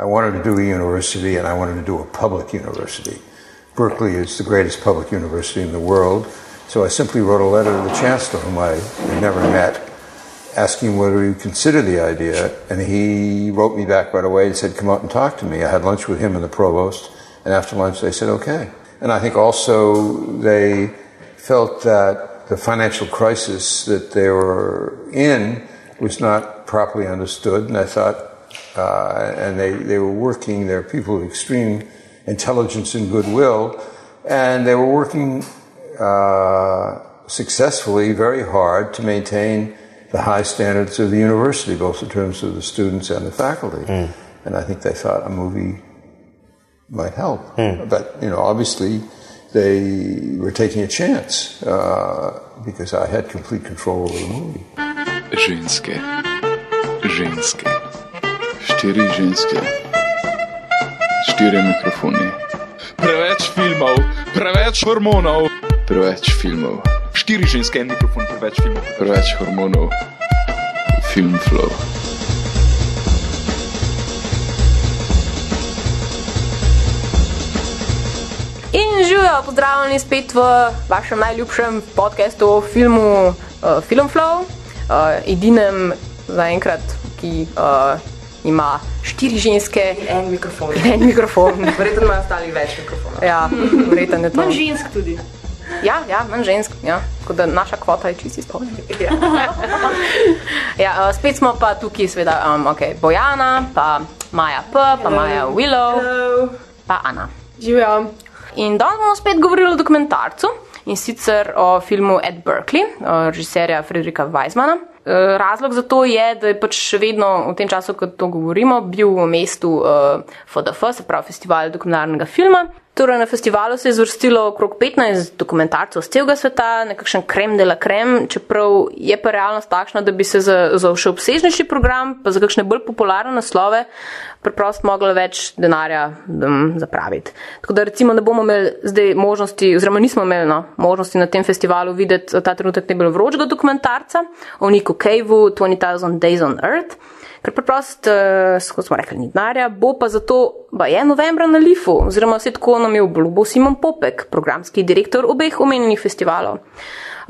I wanted to do a university and I wanted to do a public university. Berkeley is the greatest public university in the world. So I simply wrote a letter to the chancellor, whom I had never met, asking whether he would consider the idea. And he wrote me back right away and said, Come out and talk to me. I had lunch with him and the provost. And after lunch, they said, Okay. And I think also they felt that the financial crisis that they were in was not properly understood. And I thought, uh, and they, they were working, they're people of extreme intelligence and goodwill, and they were working uh, successfully very hard to maintain the high standards of the university, both in terms of the students and the faculty. Mm. And I think they thought a movie might help. Mm. But, you know, obviously they were taking a chance uh, because I had complete control over the movie. Ženske, ženske, štiri ženske, štiri mikrofoni. Preveč filmov, preveč hormonov, preveč filmov, štiri ženske, en mikrofon, preveč filmov, preveč hormonov, film flow. Živijo, pozdravljeni spet v vašem najljubšem podkastu o filmu uh, Film Flow, uh, edinem zaenkrat, ki uh, ima štiri ženske in en mikrofon. In en mikrofon. verjetno imajo ostali več mikrofonov. Ja, verjetno je to. Manj žensk tudi. Ja, ja manj žensk. Ja. Tako da naša kvota je čisti spolna. Ja. ja, uh, spet smo pa tukaj, seveda, um, okay, Bojana, pa Maja P, pa Hello. Maja Willow, Hello. pa Ana. Živijo. In danes bomo spet govorili o dokumentarcu in sicer o filmu Ed Berkeley, režiserja Frederika Weizmana. E, razlog za to je, da je pač še vedno v tem času, ko to govorimo, bil v mestu uh, FDF, se pravi Festival dokumentarnega filma. Torej, na festivalu se je zvrstilo okrog 15 dokumentarcev z celega sveta, nekakšen krem de la krem, čeprav je pa realnost takšna, da bi se za, za še obsežnejši program, pa za kakšne bolj popularne naslove, preprosto mogli več denarja um, zapraviti. Tako da recimo ne bomo imeli zdaj možnosti, oziroma nismo imeli no, možnosti na tem festivalu videti ta trenutek ne bilo vročega dokumentarca o Niku Caveu 20,000 Days on Earth. Ker preprosto, uh, kot smo rekli, ni denarja, bo pa zato, pa je novembra na Lifu, oziroma vse tako nam je obljubil Simon Popek, programski direktor obeh omenjenih festivalov.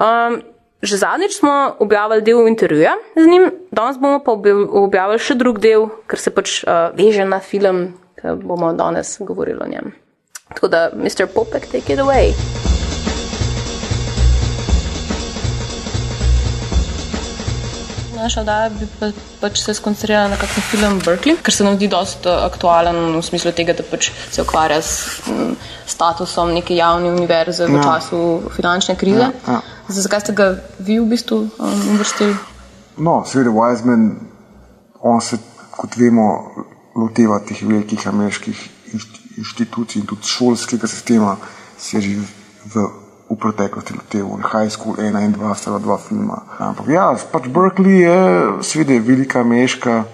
Um, Že zadnjič smo objavili del intervjuja z njim, danes bomo pa objavili še drug del, ker se pač uh, veže na film, ki bomo danes govorili o njem. Tako da, Mr. Popek, take it away. Naša oddaja bi pa, pač se skoncentrirala na kakšen film Berkeley, ker se nam zdi dosta aktualen v smislu tega, da pač se ukvarja s m, statusom neke javne univerze v ja. času finančne krize. Ja, ja. Zakaj ste ga vi v bistvu um, uvrstili? No, seveda, Wiseman, on se, kot vemo, loteva teh velikih ameriških inštitucij in tudi šolskega sistema, se že v, v preteklosti loteval. High School 1 in 2 sta dva filma. Ampak ja, pač Berkeley je seveda velika ameriška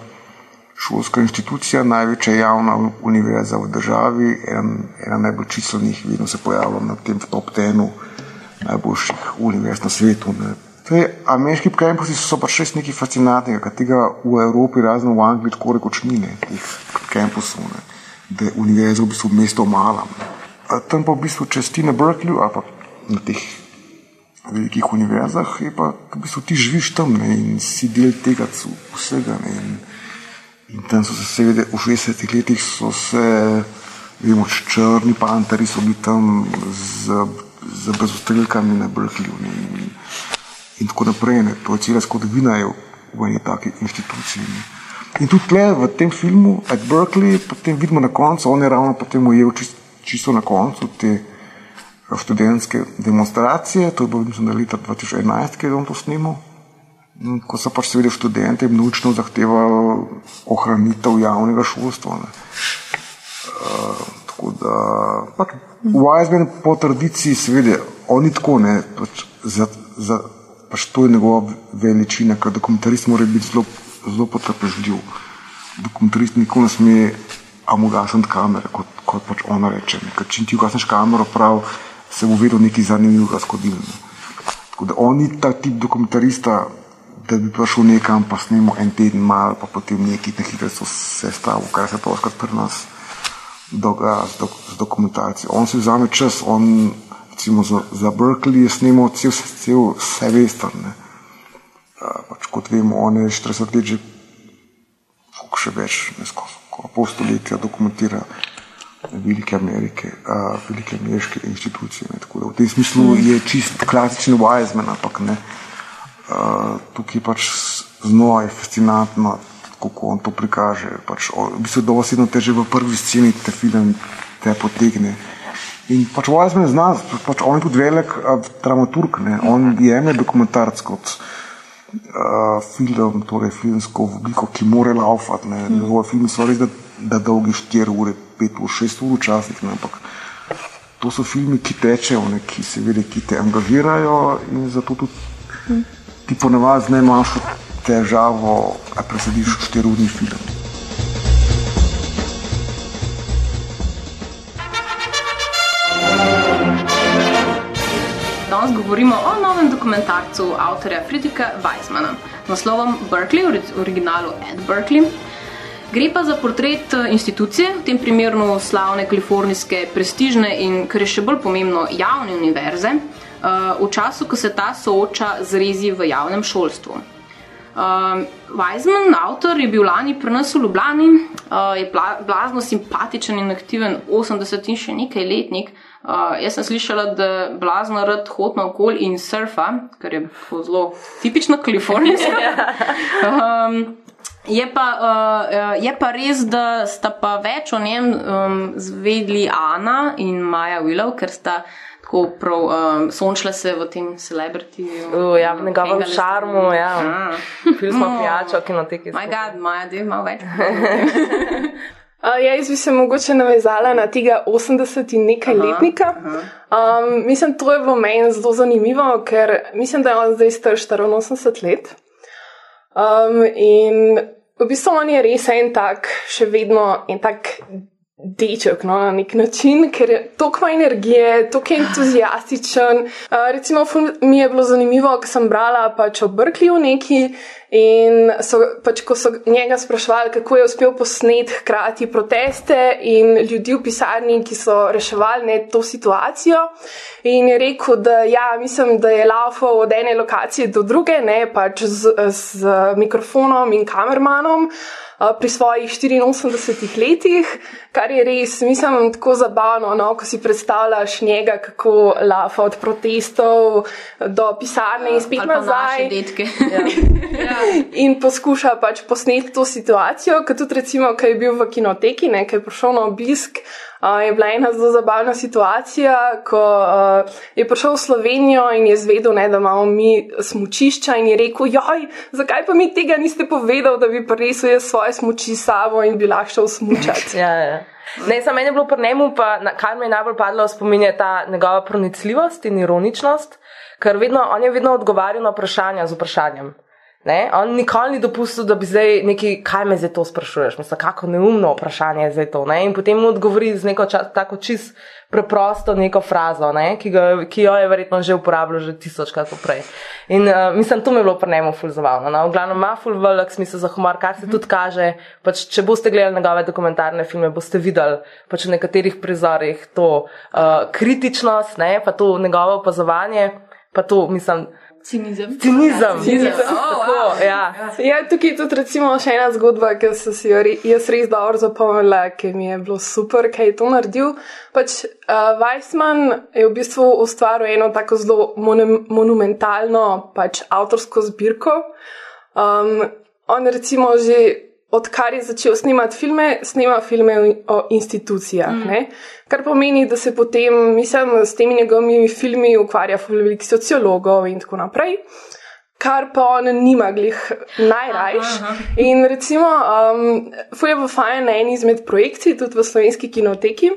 šolska inštitucija, največja javna univerza v državi, en, ena najbolj čislenih, vedno se pojavlja na tem top tenu najboljših univerz na svetu. Torej, ameriški kampusi so pač res nekaj fascinantnega, kar tega v Evropi, razen v Angliji, tako rekoč ni, ne, teh kampusov, ne, da je univerza v bistvu mesto mala. Ne. Tam pa v bistvu česti na Berkeleyju pa na teh velikih univerzah, je pa v bistvu ti živiš tam ne, in si del tega vsega. Ne, in, in tam so se seveda v 60-ih letih so se, vemo, črni panteri so bili tam z z brzostrelkami na Berkeleyju in, in tako naprej. Ne. To je cela zgodovina v eni taki inštituciji. Ne. In tudi tle v tem filmu, at Berkeley, potem vidimo na koncu, on je ravno potem ujel čisto, čisto na koncu te študentske demonstracije, to je bilo mislim, leta 2011, ki je on to snimal. Ko so pač seveda študente množično zahtevali ohranitev javnega šolstva. Uh, tako da pač Wiseman po tradiciji, seveda, on ni tako, ne, pač za, za, pač to je njegova veličina, ker dokumentarist mora biti zelo, zelo potrpežljiv. Dokumentarist nikoli ne sme amugasati kamere, kot, kot pač ona reče. Ne. Ker če ti ugasneš kamero, prav se bo vedno nekaj zanimivega zgodilo. Ne. Tako da on ni ta tip dokumentarista, da bi prišel nekam, pa snemo en teden mal, pa potem neki na hitro se stavil, kar se pa pri nas dogaja z, dok, z dokumentarci. On si vzame čas, on recimo za, za Berkeley je snemal cel, cel vse vesterne. Pač, kot vemo, on je 40 let že, še več, ne skozi, pol stoletja dokumentira velike Amerike, uh, velike ameriške institucije. Ne, tako da v tem smislu je čist klasičen Wiseman, ampak ne. Uh, tukaj pač znova je fascinantno, kako on to prikaže. Pač, o, v bistvu dovoljno te že v prvi sceni te film te potegne. In pač Wiseman zna, pač on je tudi velik uh, dramaturg, ne. on jemlje dokumentarc kot uh, film, torej filmsko obliko, ki mora laufati. Mm. Filmi so res, da, da dolgi 4 ure, 5 ur, 6 ur včasih, ne, ampak to so filmi, ki tečejo, ne, ki se vidi, ki te angažirajo in zato tudi ti ponavadi z najmanjšo težavo presediš 4 urni film. Danes govorimo o novem dokumentarcu avtorja Friedricha Weizmana, naslovom Berkeley, v originalu Ed Berkeley. Gre pa za portret eh, institucije, v tem primeru slavne kalifornijske prestižne in, kar je še bolj pomembno, javne univerze, eh, v času, ko se ta sooča z rezi v javnem šolstvu. Uh, Weizmann, avtor, je bil lani pri nas v Ljubljani, uh, je blazno simpatičen in aktiven 80 in še nekaj letnik, jaz sem slišala, da blazno rad hodi naokoli in surfa, kar je zelo tipično kalifornijsko. um, je, pa, uh, je pa res, da sta pa več o njem um, zvedli Ana in Maja Willow, ker sta. Tako prav um, sončila se v tem celebrityju. Uh, ja, v njegovem šarmu, ja. Film smo pijačo, kinoteki. Moj bog, Maja, da ima več. Uh, ja, jaz bi se mogoče navezala na tega 80 in nekaj aha, letnika. Aha. Um, mislim, to je bilo meni zelo zanimivo, ker mislim, da je on zdaj star 84 let. Um, in v bistvu on je res en tak, še vedno en tak deček no, na nek način, ker je toliko energije, toliko entuzijastičen. Uh, recimo, mi je bilo zanimivo, ko sem brala pač o Brkliju neki in so, pač, ko so njega sprašvali, kako je uspel posneti hkrati proteste in ljudi v pisarni, ki so reševali ne, to situacijo. In je rekel, da ja, mislim, da je laufal od ene lokacije do druge, ne pač z, z mikrofonom in kamermanom pri svojih 84 letih, kar je res, mislim, tako zabavno, no, ko si predstavljaš njega, kako lafa od protestov do pisarne in spet nazaj. Ja. ja. in poskuša pač posneti to situacijo, kot tudi recimo, kaj je bil v kinoteki, nekaj prišel na obisk. Uh, je bila ena zelo zabavna situacija, ko uh, je prišel v Slovenijo in je zvedel, ne, da imamo mi smočišča in je rekel: Joj, zakaj pa mi tega niste povedali, da bi prinesel jaz svoje smoči s sabo in bi lahko šel smučati? ja, ja. Ne, samo meni je bilo pri njemu, pa kar mi je najbolj padlo, spominja ta njegova pronicljivost in ironičnost, ker vedno, on je vedno odgovarjal na vprašanja z vprašanjem. Ne? On nikoli ni dopustil, da bi zdaj nekaj, kaj me zdaj to sprašuješ, mislim, kako neumno vprašanje je zdaj to. Ne? In potem mu odgovori z neko čas, tako čist preprosto neko frazo, ne? ki, ga, ki jo je verjetno že uporabljal že tisočkrat prej. In uh, mislim, to mi je bilo pri njemu ful zabavno. No? V glavnem ima ful velik smisel za humor, kar se tudi kaže. Pač, če boste gledali njegove dokumentarne filme, boste videli pač v nekaterih prizorih to uh, kritičnost, ne? pa to njegovo opazovanje, pa to mislim. Cinizem. Cinizem. Cinizem. Oh, wow. ja. Ja, tukaj je tudi recimo še ena zgodba, ki sem si jo jaz res dobro zapomnila, ki mi je bilo super, kaj je to naredil. Pač uh, Weissman je v bistvu ustvaril eno tako zelo mon monumentalno pač avtorsko zbirko. Um, on recimo že odkar je začel snemati filme, snema filme o institucijah. Mm. Kar pomeni, da se potem, mislim, s temi njegovimi filmi ukvarja veliko sociologov in tako naprej. Kar pa on nima glih najrajš. In recimo, um, Fuj je v fajn na eni izmed projekcij, tudi v slovenski kinoteki,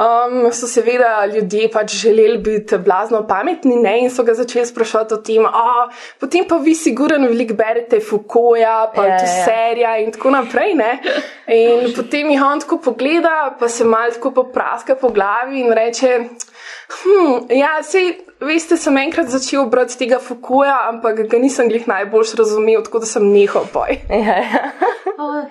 Um, so seveda ljudje pač želeli biti blazno pametni ne? in so ga začeli sprašovati o tem, oh, potem pa vi, sigurno, veliko berete Foucaulta, pa ja, tudi ja. serija in tako naprej. Ne? In potem jih on tako pogleda, pa se malo tako popraska po glavi in reče: hm, Ja, sej veste, sem enkrat začel brati tega Fukuja, ampak ga nisem glih najbolj razumel, tako da sem nehal poj. Ja, ja. Oh.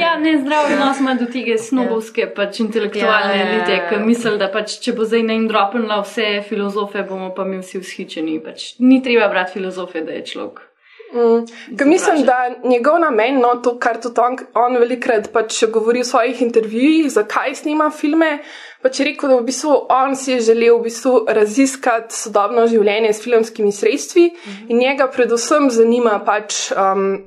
Ja, ne, zdrav odnos ima do tega snobovske, pač intelektualne Ja, ja, ja, elite, ja. ki misli, da pač, če bo zdaj na jim dropnila vse filozofe, bomo pa mi vsi vzhičeni. Pač, ni treba brati filozofe, da je človek. Ker mislim, da njegov namen, no, to, kar tudi on, on velikrat pač govori v svojih intervjujih, zakaj snima filme, pač je rekel, da v bistvu on si je želel v bistvu raziskati sodobno življenje s filmskimi sredstvi in njega predvsem zanima pač. Um,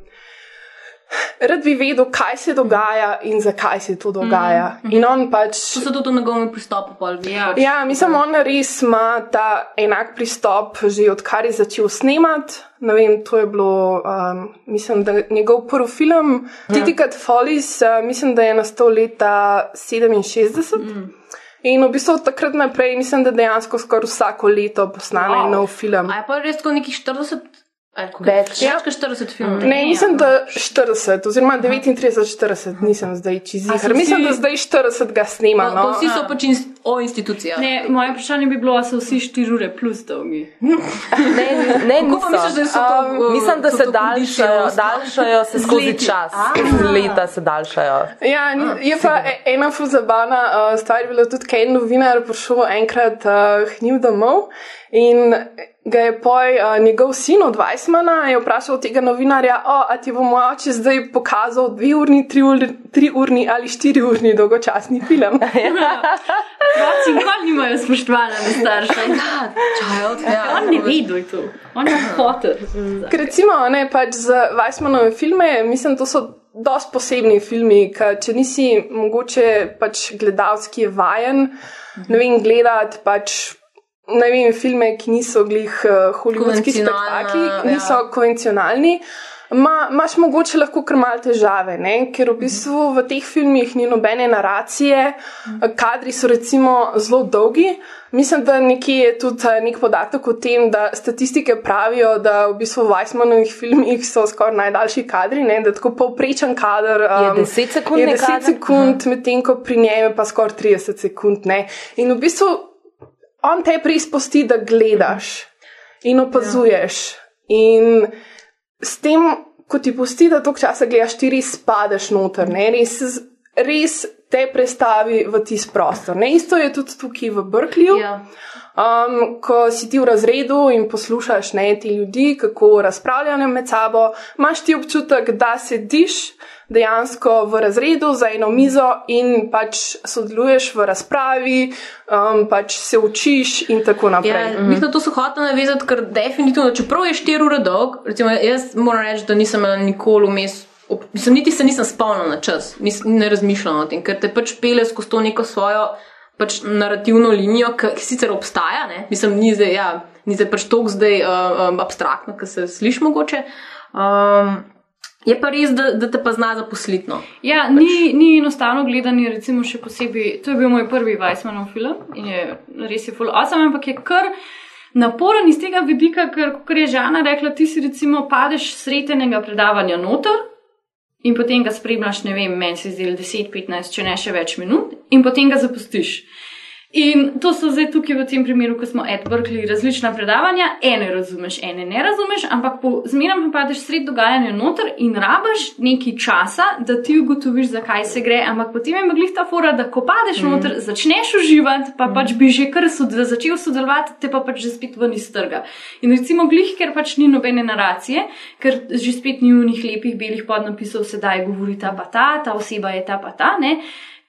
Rad bi vedel, kaj se dogaja in zakaj se to dogaja. In on pač. To se tudi v njegovem pristopu pol ve. Ja, Ja, mislim, on res ima ta enak pristop, že odkar je začel snemati. Ne vem, to je bilo, um, mislim, da njegov prvi film, Titikat Follies, uh, mislim, da je nastal leta 67. Mm. In v bistvu od takrat naprej, mislim, da dejansko skoraj vsako leto posname Wow. nov film. A je pa res tako nekih 40, ali koliko? Več. Več kot 40 filmov. Ne, mislim, da 40, oziroma 39, 40, nisem zdaj A čizihar. so Mislim, da zdaj 40 ga snema. Pa No. vsi so pač inst o institucijah. Ne, moje vprašanje bi bilo, ali so vsi 4 ure plus dolgi. Ne, ne, Kako pa misliš, da so to? Um, uh, Mislim, da so se to daljšajo, daljšajo se skozi leti. čas, skozi leta se daljšajo. Ja, ni- je pa ena ful zabavna uh, stvar, je bila tudi, kaj en novinar prišel enkrat uh, hnil domov in ga je poj uh, njegov sin od Weissmana je vprašal tega novinarja, o, a ti bo moj oče zdaj pokazal dve urni, tri, ur, tri urni ali štiri urni dolgočasni film. Otroci nikoli nimajo spoštovanja do staršev. Child, ja. On ne ve, kdo je to. On je hotel. Ker recimo, ne, pač za Weissmanove filme, mislim, to so dosti posebni filmi, ker če nisi mogoče pač gledalski vajen, ne vem, gledati pač. Ne vem, filme, ki niso glih uh, hollywoodski Konvencionalna, spektakli, ja. niso konvencionalni, ma, imaš mogoče lahko kar mal težave, ne? ker v bistvu v teh filmih ni nobene naracije, kadri so recimo zelo dolgi. Mislim, da nekje je tudi eh, nek podatek o tem, da statistike pravijo, da v bistvu v Weissmanovih filmih so skoraj najdaljši kadri, ne? da tako povprečen kader Je um, 10 sekund je nek 10 kader? sekund, medtem ko pri njej je pa skoraj 30 sekund. Ne? In v bistvu on te preizposti, da gledaš in opazuješ. In s tem, ko ti pusti, da toliko časa gledaš, ti res spadeš noter, ne? res, res te prestavi v tisti prostor. Ne? Isto je tudi tukaj v Berkeleyju. Ja. Um, ko si ti v razredu in poslušaš ne, te ljudi, kako razpravljajo med sabo, imaš ti občutek, da sediš dejansko v razredu za eno mizo in pač sodeluješ v razpravi, um, pač se učiš in tako Ja, naprej. mm. Mislim, da to so hotel navezati, ker definitivno, čeprav je 4 ure dolg, recimo, jaz moram reči, da nisem nikoli vmes. ob- Mislim, niti se nisem spomnil na čas, nis, ne razmišljam o tem, ker te pač pele skozi to neko svojo pač narativno linijo, ki sicer obstaja, ne? mislim, ni zdaj, ja, ni zdaj pač toliko zdaj uh, um, abstraktno, ki se sliši mogoče. Um, je pa res, da, da te pa zna zaposliti. No. Ja, ni, ni enostavno gledanje, recimo še posebej. To je bil moj prvi Weissmanov film in je res je full awesome, ampak je kar naporen iz tega vidika, ker, kot je Žana rekla, ti si recimo padeš sretenega predavanja noter. In potem ga spremljaš, ne vem, meni se zdi 10, 15, če ne še več minut, in potem ga zapustiš. In to so zdaj tukaj v tem primeru, ko smo Ed Berkeley, različna predavanja, ene razumeš, ene ne razumeš, ampak po zmeraj pa padeš sred dogajanja noter in rabaš nekaj časa, da ti ugotoviš, zakaj se gre. Ampak potem je meglih ta fora, da ko padeš mm. noter, začneš uživati, pa mm. pač bi že kar sod, začel sodelovati, te pa pač že spet ven iz trga. In recimo glih, ker pač ni nobene naracije, ker že spet ni v njih lepih belih podnapisov, sedaj govori ta pa ta, ta oseba je ta pa ta, ne.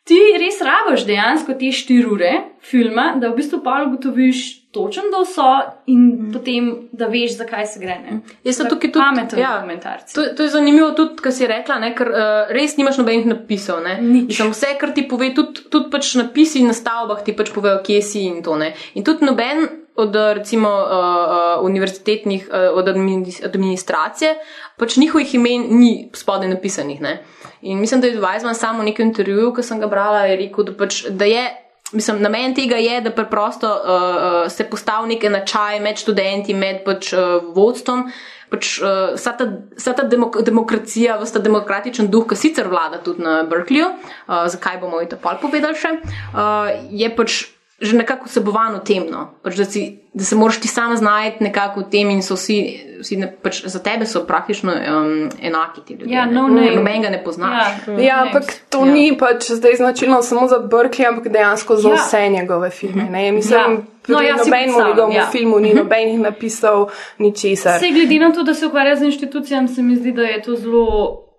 Ti res rabiš dejansko te štiri ure filma, da v bistvu pa ugotoviš točen, da so in mm. potem, da veš, zakaj se gre. Ne? Jaz sem tukaj tudi pameten ja, dokumentarc. To, to je zanimivo tudi, kar si rekla, ne, ker uh, res nimaš nobenih napisov. Mislim, vse, kar ti pove, tudi, tudi pač napisi na stavbah ti pač povejo, kje si in to. Ne. In tudi noben od recimo uh, uh, univerzitetnih, uh, od adminis- administracije, pač njihovih imen ni spodaj napisanih. Ne. In mislim, da je Weizmann samo v nekem intervjuju, ki sem ga brala, je rekel, da, pač, da je. Mislim, namen tega je, da preprosto uh, uh, se postavi nek enačaj med študenti, med pač, uh, vodstvom. Pač, uh, vsa ta, vsa ta demok demokracija, vsa ta demokratičen duh, ki sicer vlada tudi na Berkeleyju, uh, zakaj bomo to pol povedali še, uh, je pač že nekako vsebovan v tem, no. pač, da, si, da se moraš ti sam znajti nekako v tem in so vsi, vsi ne, pač, za tebe so praktično um, enaki ti ljudje. Ja, ne. no name. Nobenega ne poznaš. Ja. Ja, ampak to Ja. ni pač zdaj značilno samo za Berkeley, ampak dejansko za Ja. vse njegove filme. Ne? Mislim, Ja. No, ja, si nobenemu predstavljam, njegovemu ja. filmu ni nobenih napisal ničesar. Vse glede na to, da se ukvarja z inštitucijami, se mi zdi, da je to zelo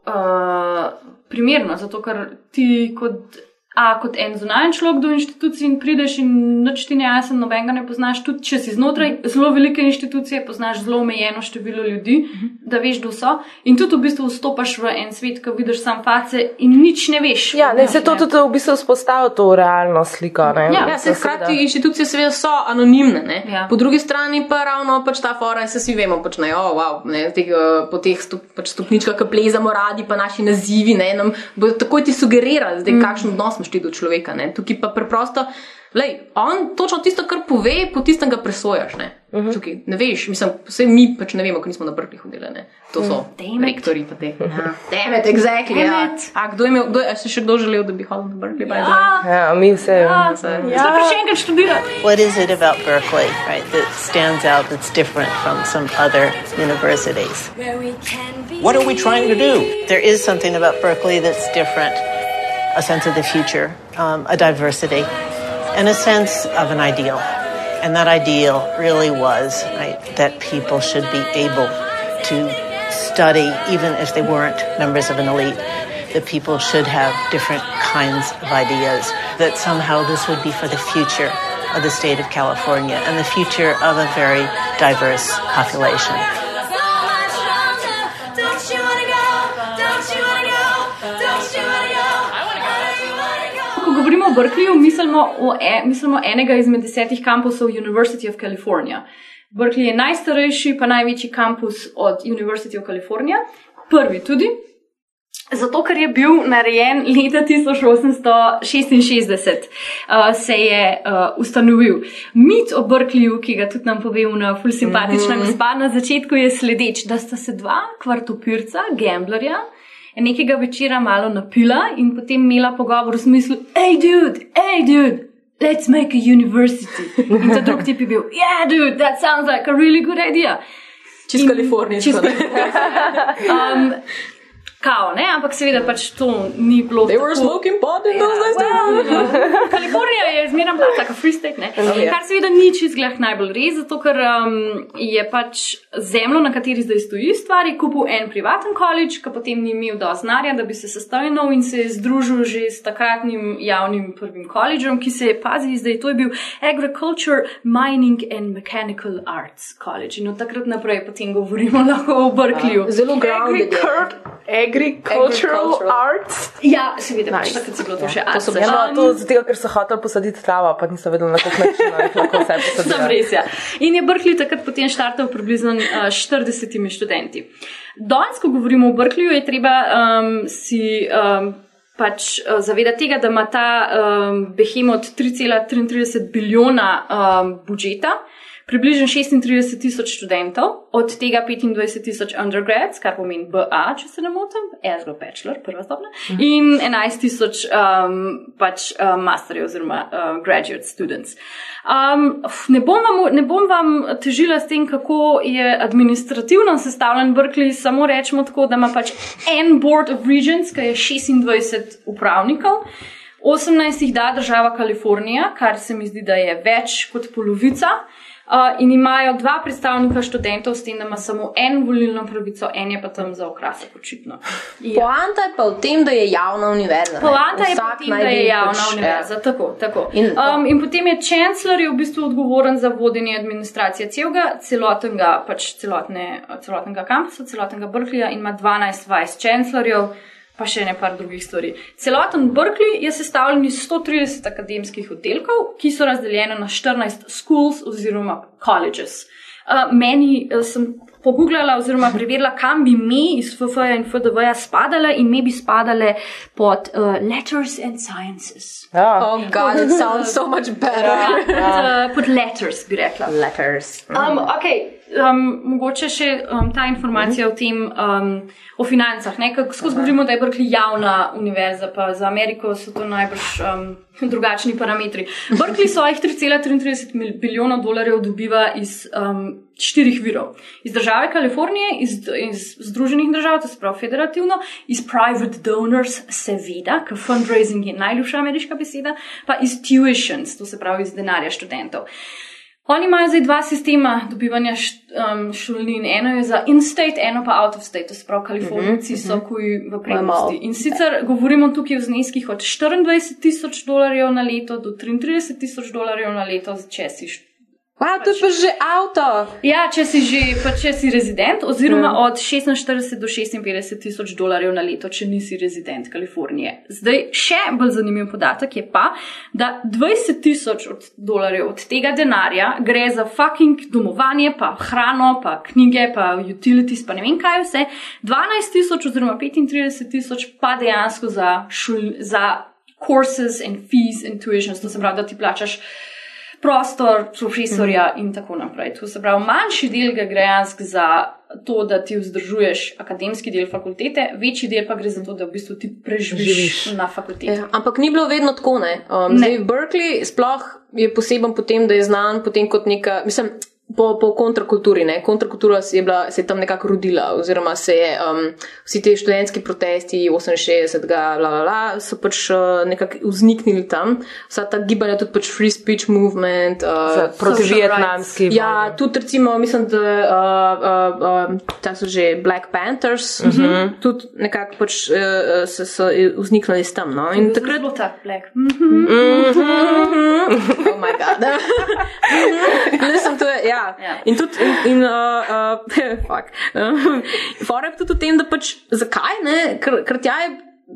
uh, primerno, zato ker ti kot. A kot en zunanji človek do inštitucij in prideš in noč ti ne jasno, nobenega ne poznaš, tudi če si znotraj zelo velike inštitucije, poznaš zelo omejeno število ljudi, da veš, kdo so. In tudi v bistvu vstopaš v en svet, ko vidiš sam face in nič ne veš. Ja, ne, se to tudi v bistvu vzpostavlja to realno sliko. Ne? Ja, Ja, se hkrati inštitucije seveda so anonimne, ne? Ja. po drugi strani pa ravno pač ta fora, se vsi vemo, počnejo, oh, wow, ne, teh, eh, po teh stup, pač stopničkah, ki plezamo radi, pa naši nazivi, ne, nam bo takoj ti sugerira, zdaj, mm. kakšen odnos imaš ti do človeka. Ne? Tukaj pa preprosto, lej, on točno tisto, kar pove, po tistem ga presojaš. Ne? Uh -huh. Tukaj, ne veš, mislim, vse mi pač ne vemo, ko nismo na brkli hodili. Ne? To so it. rektori pa te. Ja. Demet, exactly. Ja. A kdo je imel, kdo si še kdo želel, da bi hodil na way? Ja, Ja, mi vse. ja, Se- ja. pa še enkrat študirati. What is it about Berkeley, right, that stands out that's different from some other universities? What are we trying to do? There is something about Berkeley that's different a sense of the future, um, a diversity, and a sense of an ideal. And that ideal really was right, that people should be able to study, even if they weren't members of an elite, that people should have different kinds of ideas, that somehow this would be for the future of the state of California and the future of a very diverse population. Govorimo o Berkeleyju, mislimo, o e, mislimo enega izmed desetih kampusov University of California. Berkeley je najstarejši, pa največji kampus od University of California, prvi tudi. Zato, ker je bil narejen leta 1866, uh, se je uh, ustanovil. Mit o Berkeleyju, ki ga tudi nam pove na ful simpatična mm -hmm. gospa na začetku, je sledeč, da sta se dva kvartopirca, gamblerja, nekega večera malo napila in potem imela pogovor v smislu: hej, dude, hej, dude. Let's make a university. In ta drug tip je bil, yeah, dude, that sounds like a really good idea. Čist kalifornijsko. Čisto ne? Um, kao, ne, ampak seveda pač to ni bilo. They were tako- smoking pot in those days. Well, Kalifornija je zmeraj bila taka free state, ne? kar seveda ni čist glih najbolj res, zato ker um, je pač zemljo, na kateri zdaj stoji stvari, kupil en privaten koledž, ki potem ni imel dovolj znanja, da bi se sestavil in se je združil že s takratnim javnim prvim koledžom, ki se je, pazi, zdaj to je bil Agriculture, Mining and Mechanical Arts College. In od takrat naprej potem govorimo lahko o Berkeleyju. Zelo grounded. je. Agricultural, Agricultural. arts. Ja, seveda, pač takrat se bilo to še To so arts. Ja, Um, no, to zato, ker so hoteli posaditi travo, pa niso vedeli, na koliko načinov jih lahko vse posadijo. res, ja. In je Berkeley takrat potem štartal približno uh, 40 študenti. Danes, ko govorimo o Berkeleyju, je treba um, si um, pač uh, zavedati tega, da ima ta um, behemoth 3,33 bilijona um, budžeta. Približno 36 tisoč študentov, od tega 25 tisoč undergrads, kar pomeni BA, če se ne motim, ESGO Bachelor, prva stopnja, in 11 tisoč um, pač um, masterjev oziroma um, graduate students. Um, ne, bom vam, ne bom vam težila s tem, kako je administrativno sestavljen Berkeley, samo rečemo tako, da ima pač en board of regents, ki je 26 upravnikov. 18 jih da država Kalifornija, kar se mi zdi, da je več kot polovica. Uh, in imajo dva predstavnika študentov, s tem, da ima samo en volilno pravico, en je pa tam za okrasek, očitno. Ja. Poanta je pa v tem, da je javna univerza. Poanta je Vsak potem, naj da je javna pač, univerza. Tako, tako. In- Um, in potem je chancellor je v bistvu odgovoren za vodenje administracije celega, celotnega, pač celotne, celotnega kampusa, celotnega Berkeleyja in ima 12 vice chancellorjev. Pa še ne par drugih stvari. Celoten Berkeley je sestavljen iz 130 akademskih oddelkov, ki so razdeljene na 14 schools oziroma colleges. Uh, meni uh, sem pogooglala oziroma preverila, kam bi me iz FFJ in FDV spadale in me bi spadale pod uh, Letters and Sciences. Ja. Oh, God, it sounds so much better. Uh, pod Letters bi rekla. Letters. Um, okay. Um, mogoče še um, ta informacija o tem, um, o financah. Skozi govorimo, da je Berkeley javna univerza, pa za Ameriko so to najbrž um, drugačni parametri. Berkeley svojih 3,33 bilijonov dolarjev dobiva iz um, štirih virov. Iz države Kalifornije, iz, iz Združenih držav, to se pravi federativno, iz private donors, seveda, ker fundraising je najljubša ameriška beseda, pa iz tuitions, to se pravi iz denarja študentov. Oni imajo zdaj dva sistema dobivanja um, šolnin. Eno je za in-state, eno pa out-of-state, to se pravi, Kalifornijci uh -huh. so kuj v prednosti. In sicer govorimo tukaj o zneskih od 24 tisoč dolarjev na leto do 33 tisoč dolarjev na leto, če si. Wow, to je pa že avto. Ja, če si že, pa če si rezident, oziroma mm. od 46 do 56 tisoč dolarjev na leto, če nisi rezident Kalifornije. Zdaj, še bolj zanimiv podatek je pa, da 20 tisoč dolarjev od tega denarja gre za fucking domovanje, pa hrano, pa knjige, pa utilities, pa ne vem kaj vse. 12 tisoč oziroma 35 tisoč pa dejansko za, šul, za courses and fees and tuitions, to se pravi, da ti plačaš prostor profesorja mm -hmm. in tako naprej. To se pravi, manjši del gre dejansko za to, da ti vzdržuješ akademski del fakultete, večji del pa gre za to, da v bistvu ti preživiš na fakulteti. Ja, ampak ni bilo vedno tako, ne. Um, ne. Zdaj, Berkeley sploh je poseben po tem, da je znan potem kot neka, mislim, po, po kontrakulturi. Ne? Kontrakultura se je, bila, se je tam nekako rodila, oziroma se je um, vsi ti študentski protesti 68, bla, bla, bla, so pač uh, nekako vzniknili tam. Vsa ta gibanja, tudi pač free speech movement, uh, proti vietnamski. Ja, tudi recimo, mislim, da uh, uh, uh, so že Black Panthers, uh mhm. -huh. tudi nekako pač uh, so, so vzniknili tam. No? In takrat je bilo tako, Black. Mm -hmm. Mm -hmm. oh moj bog. ja, Ja. In tudi, in, in uh, uh, fora je tudi v tem, da pač zakaj ne, ker, ker tja je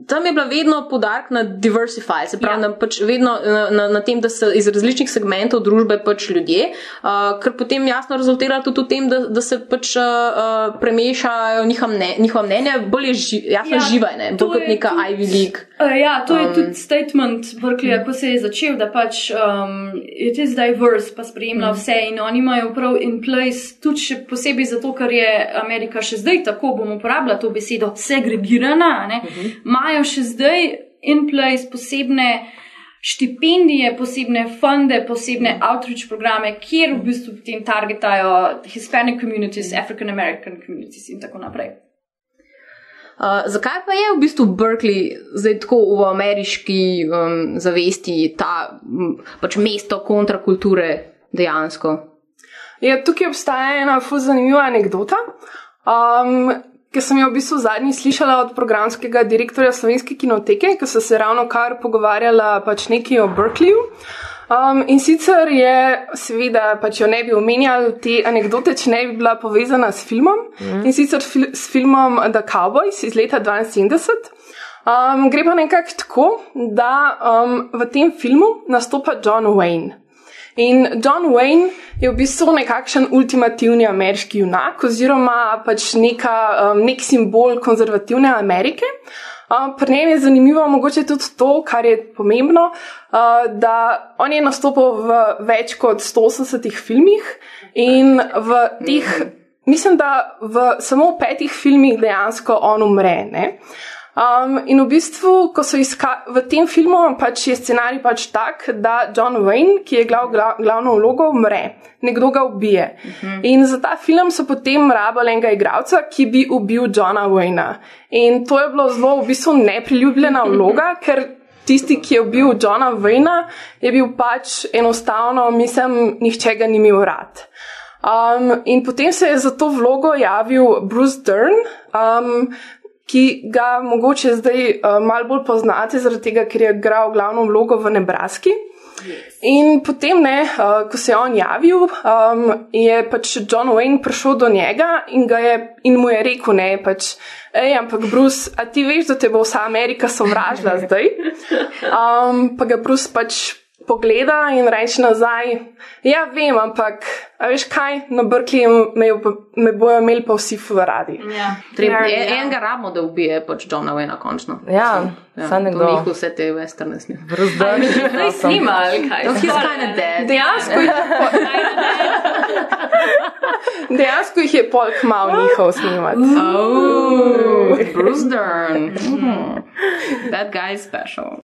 tam je bila vedno podarek na diversify, se pravi, ja. na, pač vedno na, na, na tem, da so iz različnih segmentov družbe pač ljudje, uh, kar potem jasno rezultira tudi v tem, da, da se pač uh, premešajo njihova mnenja, mnenja bolj ži, jasno ja, živa, ne, bolj kot neka tudi, Ivy League. Uh, ja, to um, je tudi statement Berkeley, ko se je začel, da pač um, it is diverse, pa sprejemlja mm. vse in oni imajo prav in place, tudi še posebej zato, ker je Amerika še zdaj tako, bomo uporabljali to besedo, segregirana, ne, mm -hmm imajo še zdaj in place posebne štipendije, posebne funde, posebne outreach programe, kjer v bistvu potem targetajo Hispanic communities, African American communities in tako naprej. Uh, zakaj pa je v bistvu Berkeley zdaj tako v ameriški um, zavesti ta um, pač mesto kontrakulture dejansko? Ja, tukaj obstaja ena zelo zanimiva anekdota. Um, ki sem jo v bistvu zadnji slišala od programskega direktorja Slovenske kinoteke, ki so se ravno kar pogovarjala pač nekaj o Berkeleyju. Um, in sicer je, seveda, pač jo ne bi omenjali te anekdote, če ne bi bila povezana s filmom. Mm. In sicer fil s filmom The Cowboys iz leta 72. Um, gre pa nekako tako, da um, v tem filmu nastopa John Wayne. In John Wayne je v bistvu nekakšen ultimativni ameriški junak, oziroma pač neka, um, nek simbol konzervativne Amerike. Uh, pri njem je zanimivo mogoče tudi to, kar je pomembno, uh, da on je nastopil v več kot 180 filmih in v teh, mislim, da v samo petih filmih dejansko on umre. Ne? Um, in v bistvu, ko so iskali v tem filmu, pač je scenarij pač tak, da John Wayne, ki je glav, glav, glavno vlogo, umre, nekdo ga ubije. Uh mhm. -huh. In za ta film so potem rabili enega igralca, ki bi ubil Johna Wayna. In to je bilo zelo v bistvu nepriljubljena vloga, ker. Tisti, ki je bil Johna Wayna, je bil pač enostavno, mislim, nihče ga ni imel rad. Um, in potem se je za to vlogo javil Bruce Dern, um, ki ga mogoče zdaj uh, malo bolj poznate, zaradi tega, ker je igral glavno vlogo v Nebraski. Yes. In potem, ne, uh, ko se je on javil, um, je pač John Wayne prišel do njega in, je, in mu je rekel: Ne, pač, hej, ampak Bruce, a ti veš, da te bo vsa Amerika sovražila zdaj? Um, pa ga Bruce pač pogleda in reče nazaj, ja, vem, ampak, a veš kaj, na Brkleju me, me bojo imeli pa vsi fularadi. Ja. Treba, Ja, en, ja. enega ramo, da ubije pač Johna Wayna končno. Ja, ja, samo nekdo. To njih vse te westerne snijo. Razdrni. Zdaj snima, ali kaj? He's kinda dead. Dejansko jih, dejansko jih je pol kmal njihov snimati. Oh, Bruce Dern. Mhm. That guy is special.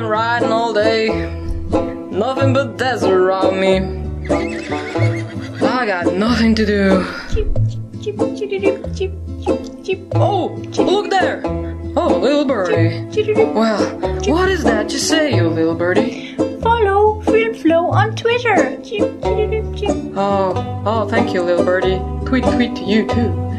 Been riding all day. Nothing but desert around me. I got nothing to do. Oh, look there. Oh, little birdie. Well, what is that you say, you little birdie? Follow Film Flow on Twitter. Oh, oh, thank you, little birdie. Tweet, tweet to you too.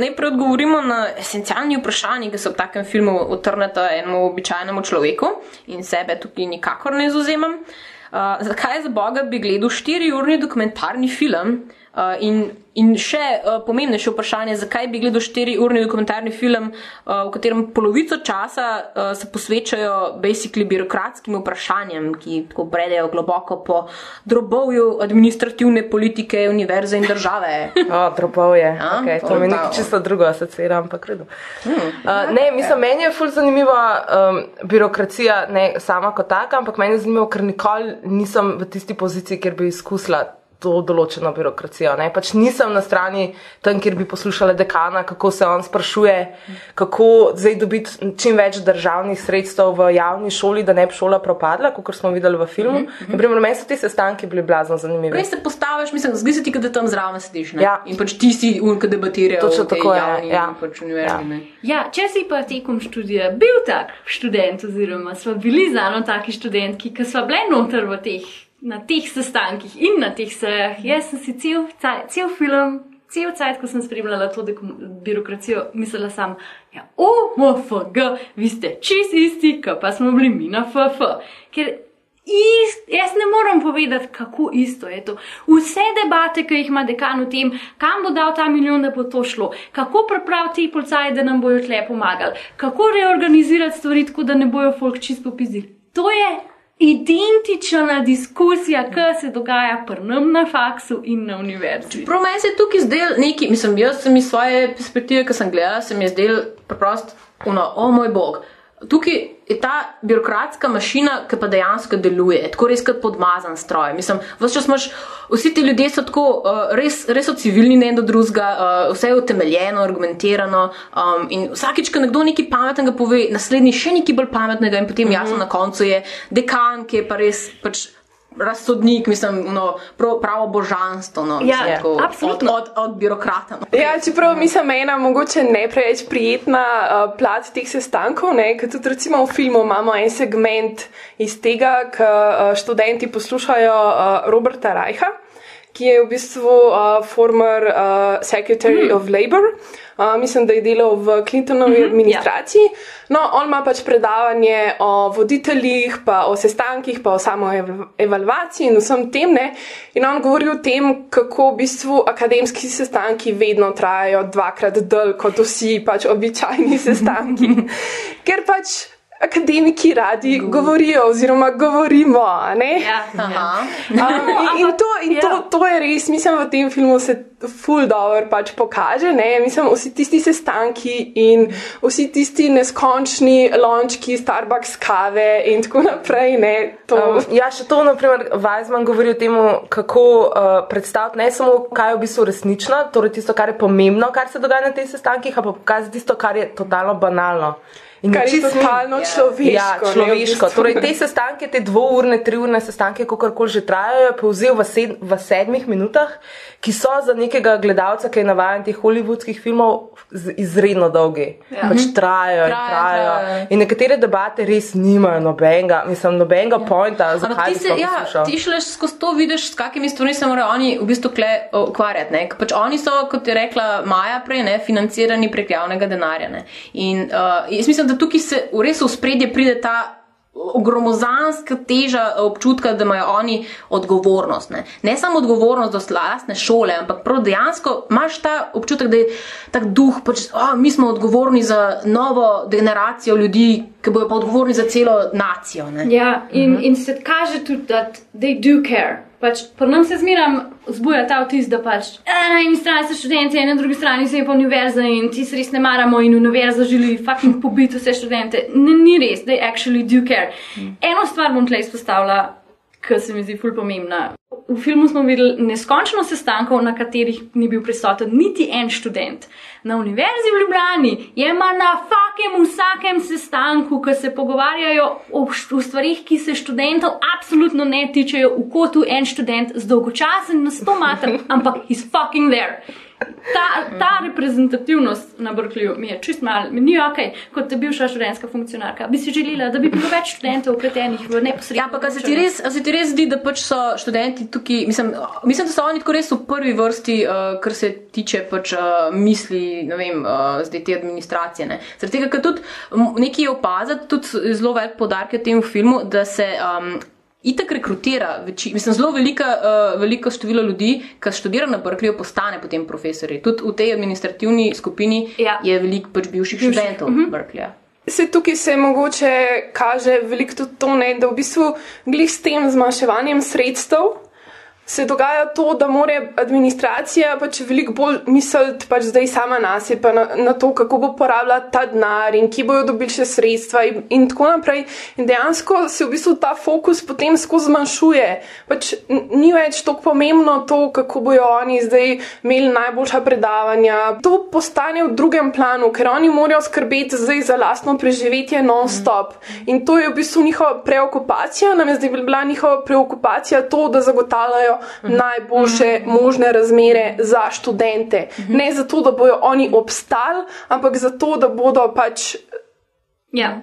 Najprej odgovorimo na esencialni vprašanji, ki se v takem filmu utrneta enemu običajnemu človeku in sebe tukaj nikakor ne zauzemam. Uh, zakaj za Boga bi gledal štiriurni dokumentarni film? Uh, in, in še uh, pomembnejše vprašanje, zakaj bi gledal štiriurni dokumentarni film, uh, v katerem polovico časa uh, se posvečajo basically birokratskim vprašanjem, ki tako bredejo globoko po drobovju administrativne politike, univerze in države. O, dropov je. A, Okay, to to mi je nekaj čisto drugo asocira, ampak redo. Uh, ne, mislim, meni je ful zanimiva um, birokracija, ne sama kot taka, ampak meni je zanimivo, ker nikoli nisem v tisti poziciji, kjer bi izkusila to določeno birokracijo. Ne? Pač nisem na strani tam, kjer bi poslušala dekana, kako se on sprašuje, kako zdaj dobiti čim več državnih sredstev v javni šoli, da ne bi šola propadla, kot smo videli v filmu. Mm -hmm. Naprimer, meni so ti sestanki bili blazno zanimivi. Res se postaviš, mislim, zdi se ti, da tam zraven sediš. Ne? Ja. In pač ti si un, ki debatirajo Točno tako je, ja. pač ne. Ja, če si pa tekom študija bil tak študent, oziroma smo bili z eno taki študentki, ki smo bili noter v teh, na teh sestankih in na teh sejah, jaz sem si cel, caj- cel film, cel cajt, ko sem spremljala to birokracijo, mislila sam, ja, o, MFG, vi ste čist isti, kot pa smo bili mi na FF. Ker Ist, jaz ne morem povedati, kako isto je to. Vse debate, ki jih ima dekan o tem, kam bo dal ta milijon, da bo to šlo, kako pripraviti te policaje, da nam bojo tle pomagali, kako reorganizirati stvari tako, da ne bojo folk čisto popizili. To je identična diskusija, ki se dogaja pri nam na faksu in na univerzi. Prav meni se je tukaj zdel neki, mislim, jaz sem iz svoje perspektive, ki sem gledala, se mi je zdel preprost, ono, o moj bog. Tukaj je ta birokratska mašina, ki pa dejansko deluje, tako res kot podmazan stroj. Mislim, vse čas imaš, vsi ti ljudje so tako, uh, res, res so civilni ne do drugega, uh, vse je utemeljeno, argumentirano um, in vsakič, ko nekdo nekaj pametnega pove, naslednji še nekaj bolj pametnega in potem jasno na koncu je dekan, ki je pa res pač. Razsodnik, mislim, no, prav, pravo božanstvo. No, Ja, mislim, tako, absolutno. Od, od, od birokrata. No. Ja, čeprav mislim, ena mogoče ne preveč prijetna uh, plat teh sestankov, ne, ker tudi recimo v filmu imamo en segment iz tega, ko uh, študenti poslušajo uh, Roberta Reicha, ki je v bistvu uh, former uh, Secretary mm. of Labor. Uh, mislim, da je delal v Clintonovi mm -hmm, administraciji. Ja. No, on ima pač predavanje o voditeljih, pa o sestankih, pa o samo ev- evalvaciji in vsem tem. Ne? In on govori o tem, kako v bistvu akademski sestanki vedno trajajo dvakrat dlje kot vsi pač običajni sestanki. Ker pač akademiki radi govorijo, oziroma govorimo. a ne? Ja, Aha. Um, in in, to, in to, to je res, mislim, v tem filmu se ful dobro pač pokaže. Ne? Mislim, vsi tisti sestanki in vsi tisti neskončni lončki, Starbucks kave in tako naprej. Ne? To, Um, ja, še to, naprimer, Weizmann govori o tem, kako uh, predstaviti ne samo, kaj je v bistvu resnično, torej tisto, kar je pomembno, kar se dogaja na teh sestankih, ampak pokazati tisto, kar je totalno banalno. In Kar je čisto ni- totalno človeško, Ja, ne, v človeško. bistvu. Torej, te sestanke, te dvourne, triurne sestanke, kako že trajajo, je povzel v, sed, v sedmih minutah, ki so za nekega gledalca, ki je navaden teh hollywoodskih filmov, izredno dolgi. Ja. Pač trajajo in Trajajo, trajajo. trajajo. In nekatere debate res nimajo nobenega, mislim, nobenega ja. pointa, Ampak ti se, ja, poslušal. ti šele skozi to vidiš, s kakimi stvarmi se morajo oni v bistvu kle ukvarjati. Ne? Pač oni so, kot je rekla Maja prej, ne, financirani prek javnega denarja. Ne? In uh, jaz mislim, da tukaj se res v spredje pride ta gromozanska teža občutka, da imajo oni odgovornost. Ne, ne samo odgovornost do lastne šole, ampak prav dejansko imaš ta občutek, da je tak duh, pač, oh, mi smo odgovorni za novo generacijo ljudi, ki bojo pa odgovorni za celo nacijo. Ne. Ja, in, in se kaže tudi, da they do care. Pač, Pri nam se zmeram zbuja ta vtis, da pač "Eh, na eni strani so študenti, na drugi strani je pa univerza in ti se res ne maramo in univerza želi fucking pobiti vse študente. Ne, ni res, they actually do care. Eno stvar bom tle izpostavila, ki se mi zdi ful pomembna. V filmu smo videli neskončno sestankov, na katerih ni bil prisoten niti en študent. Na univerzi v Ljubljani je ma na fakem vsakem sestanku, ko se pogovarjajo o, o stvarih, ki se študentov absolutno ne tičejo, v kotu en študent z dolgočasen na sto mater, ampak he's fucking there. Ta, ta reprezentativnost na Berkeleyju mi je čist mal, mi ni ok, kot bivša študentska funkcionarka. Bi si želela, da bi bilo več študentov upletenih v neposredno. Ja, ampak se ti res, se ti res zdi, da pač so študenti tukaj, mislim, mislim da so oni tako res v prvi vrsti, uh, kar se tiče pač uh, misli, ne vem, uh, zdaj te administracije. Ne? Zaradi tega, ker tudi nekaj je opaziti, tudi zelo velik podarek je v tem filmu, da se. Um, Itak rekrutira, veči, mislim, zelo velika, uh, veliko število ljudi, ki študira na Berkeleyju, postane potem profesori. Tudi v tej administrativni skupini Ja. je veliko pač bivših študentov uh -huh. Berkeleyja. Se tukaj se mogoče kaže veliko tudi to, ne, da v bistvu glih s tem zmanjševanjem sredstev se dogaja to, da mora administracija pač veliko bolj misliti pač zdaj sama nas in na, na to, kako bo porabljala ta denar in kje bojo dobili še sredstva in, in tako naprej. In dejansko se v bistvu ta fokus potem skozi zmanjšuje. Pač ni več tako pomembno to, kako bojo oni zdaj imeli najboljša predavanja. To postane v drugem planu, ker oni morajo skrbeti zdaj za lastno preživetje non-stop. In to je v bistvu njihova preokupacija, nam je zdaj bila njihova preokupacija to, da zagotavljajo najboljše možne razmere za študente. Ne zato, da bojo oni obstali, ampak zato, da bodo pač Ja.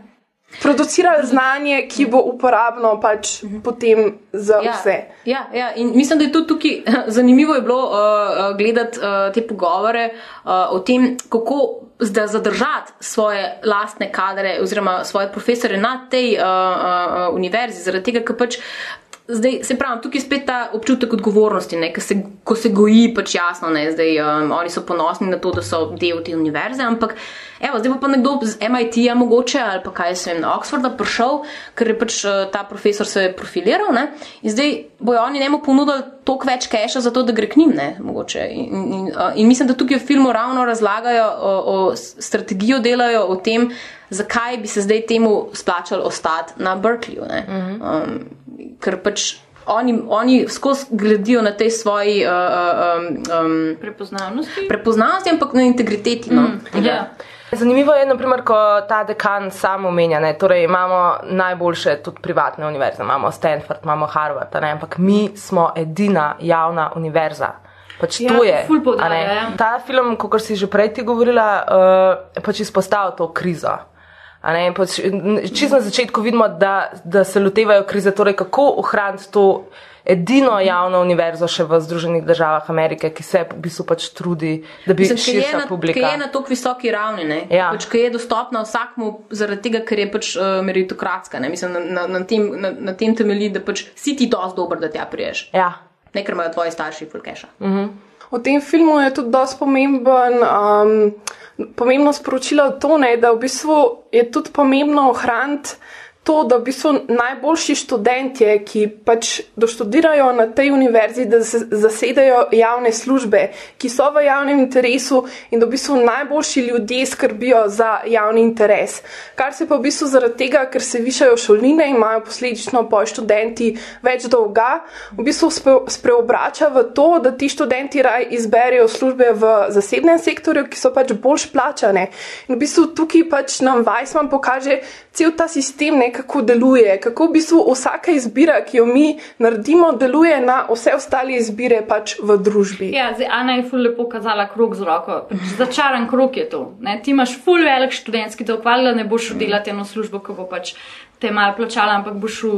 producirali znanje, ki bo uporabno pač potem za vse. Ja, ja, in mislim, da je tudi tukaj zanimivo je bilo uh, uh, gledati uh, te pogovore uh, o tem, kako zdaj zadržati svoje lastne kadre oziroma svoje profesore na tej uh, uh, univerzi, zaradi tega, ker pač. Zdaj, se pravi, tukaj spet ta občutek odgovornosti, ne, ko, se, ko se goji, pač jasno, ne, zdaj um, oni so ponosni na to, da so del te univerze, ampak evo, zdaj pa nekdo z MIT-ja mogoče ali pa kaj se vem, na Oxforda prišel, ker je pač uh, ta profesor se profiliral ne, in zdaj bojo oni njemu ponudili toliko več keša za to, da gre k njim, ne, mogoče. In, in, uh, in mislim, da tukaj v filmu ravno razlagajo o, o strategijo, delajo o tem, zakaj bi se zdaj temu splačalo ostati na Berkeleyju. ne. Um, ker pač oni, oni skozi gledijo na tej svoji uh, um, Prepoznavnosti. prepoznavnosti, ampak na integriteti. No, tega. Ja. Zanimivo je, naprimer, ko ta dekan sam omenja, ne, torej imamo najboljše tudi privatne univerze, imamo Stanford, imamo Harvard, a ne, ampak mi smo edina javna univerza. Pač Ja, to je. ful a poudarja, ne. ja. Ta film, kot si že prej ti govorila, uh, pač izpostavlja to krizo. Pač, čisto na začetku vidimo, da, da se lotevajo krize, torej kako ohraniti to edino javno univerzo še v Združenih državah Amerike, ki se v bistvu pač trudi, da bi Mislim, ki je, širša na, ki publika. je na tako visoki ravni, ne? Ja. pač, ki je dostopna vsakmu, zaradi tega, ker je pač uh, meritokratska. Ne? Mislim, na, na, na, tem, na, na tem temelji, da pač si ti dosti dober, da tja priješ. Ja. Ne, ker imajo tvoji starši fulkeša. V tem filmu je tudi dosti pomemben, um, pomembno sporočilo to, ne, da v bistvu je tudi pomembno ohraniti to, da v bistvu najboljši študentje, ki pač doštudirajo na tej univerzi, da zasedajo javne službe, ki so v javnem interesu in da v bistvu najboljši ljudje skrbijo za javni interes. Kar se pa v bistvu zaradi tega, ker se višajo šolnine in imajo posledično po študenti več dolga, v bistvu spreobrača v to, da ti študenti raj izberejo službe v zasebnem sektorju, ki so pač boljš plačane. In v bistvu tukaj pač nam Weissman pokaže cel ta sistem, ne, kako deluje, kako v bistvu vsaka izbira, ki jo mi naredimo, deluje na vse ostale izbire pač v družbi. Ja, zdaj Ana je ful lepo kazala krok z roko. Pač začaran krok je to. Ne? Ti imaš ful velik študentski dolg, valjda ne boš delati eno službo, ko bo pač te malo plačala, ampak boš v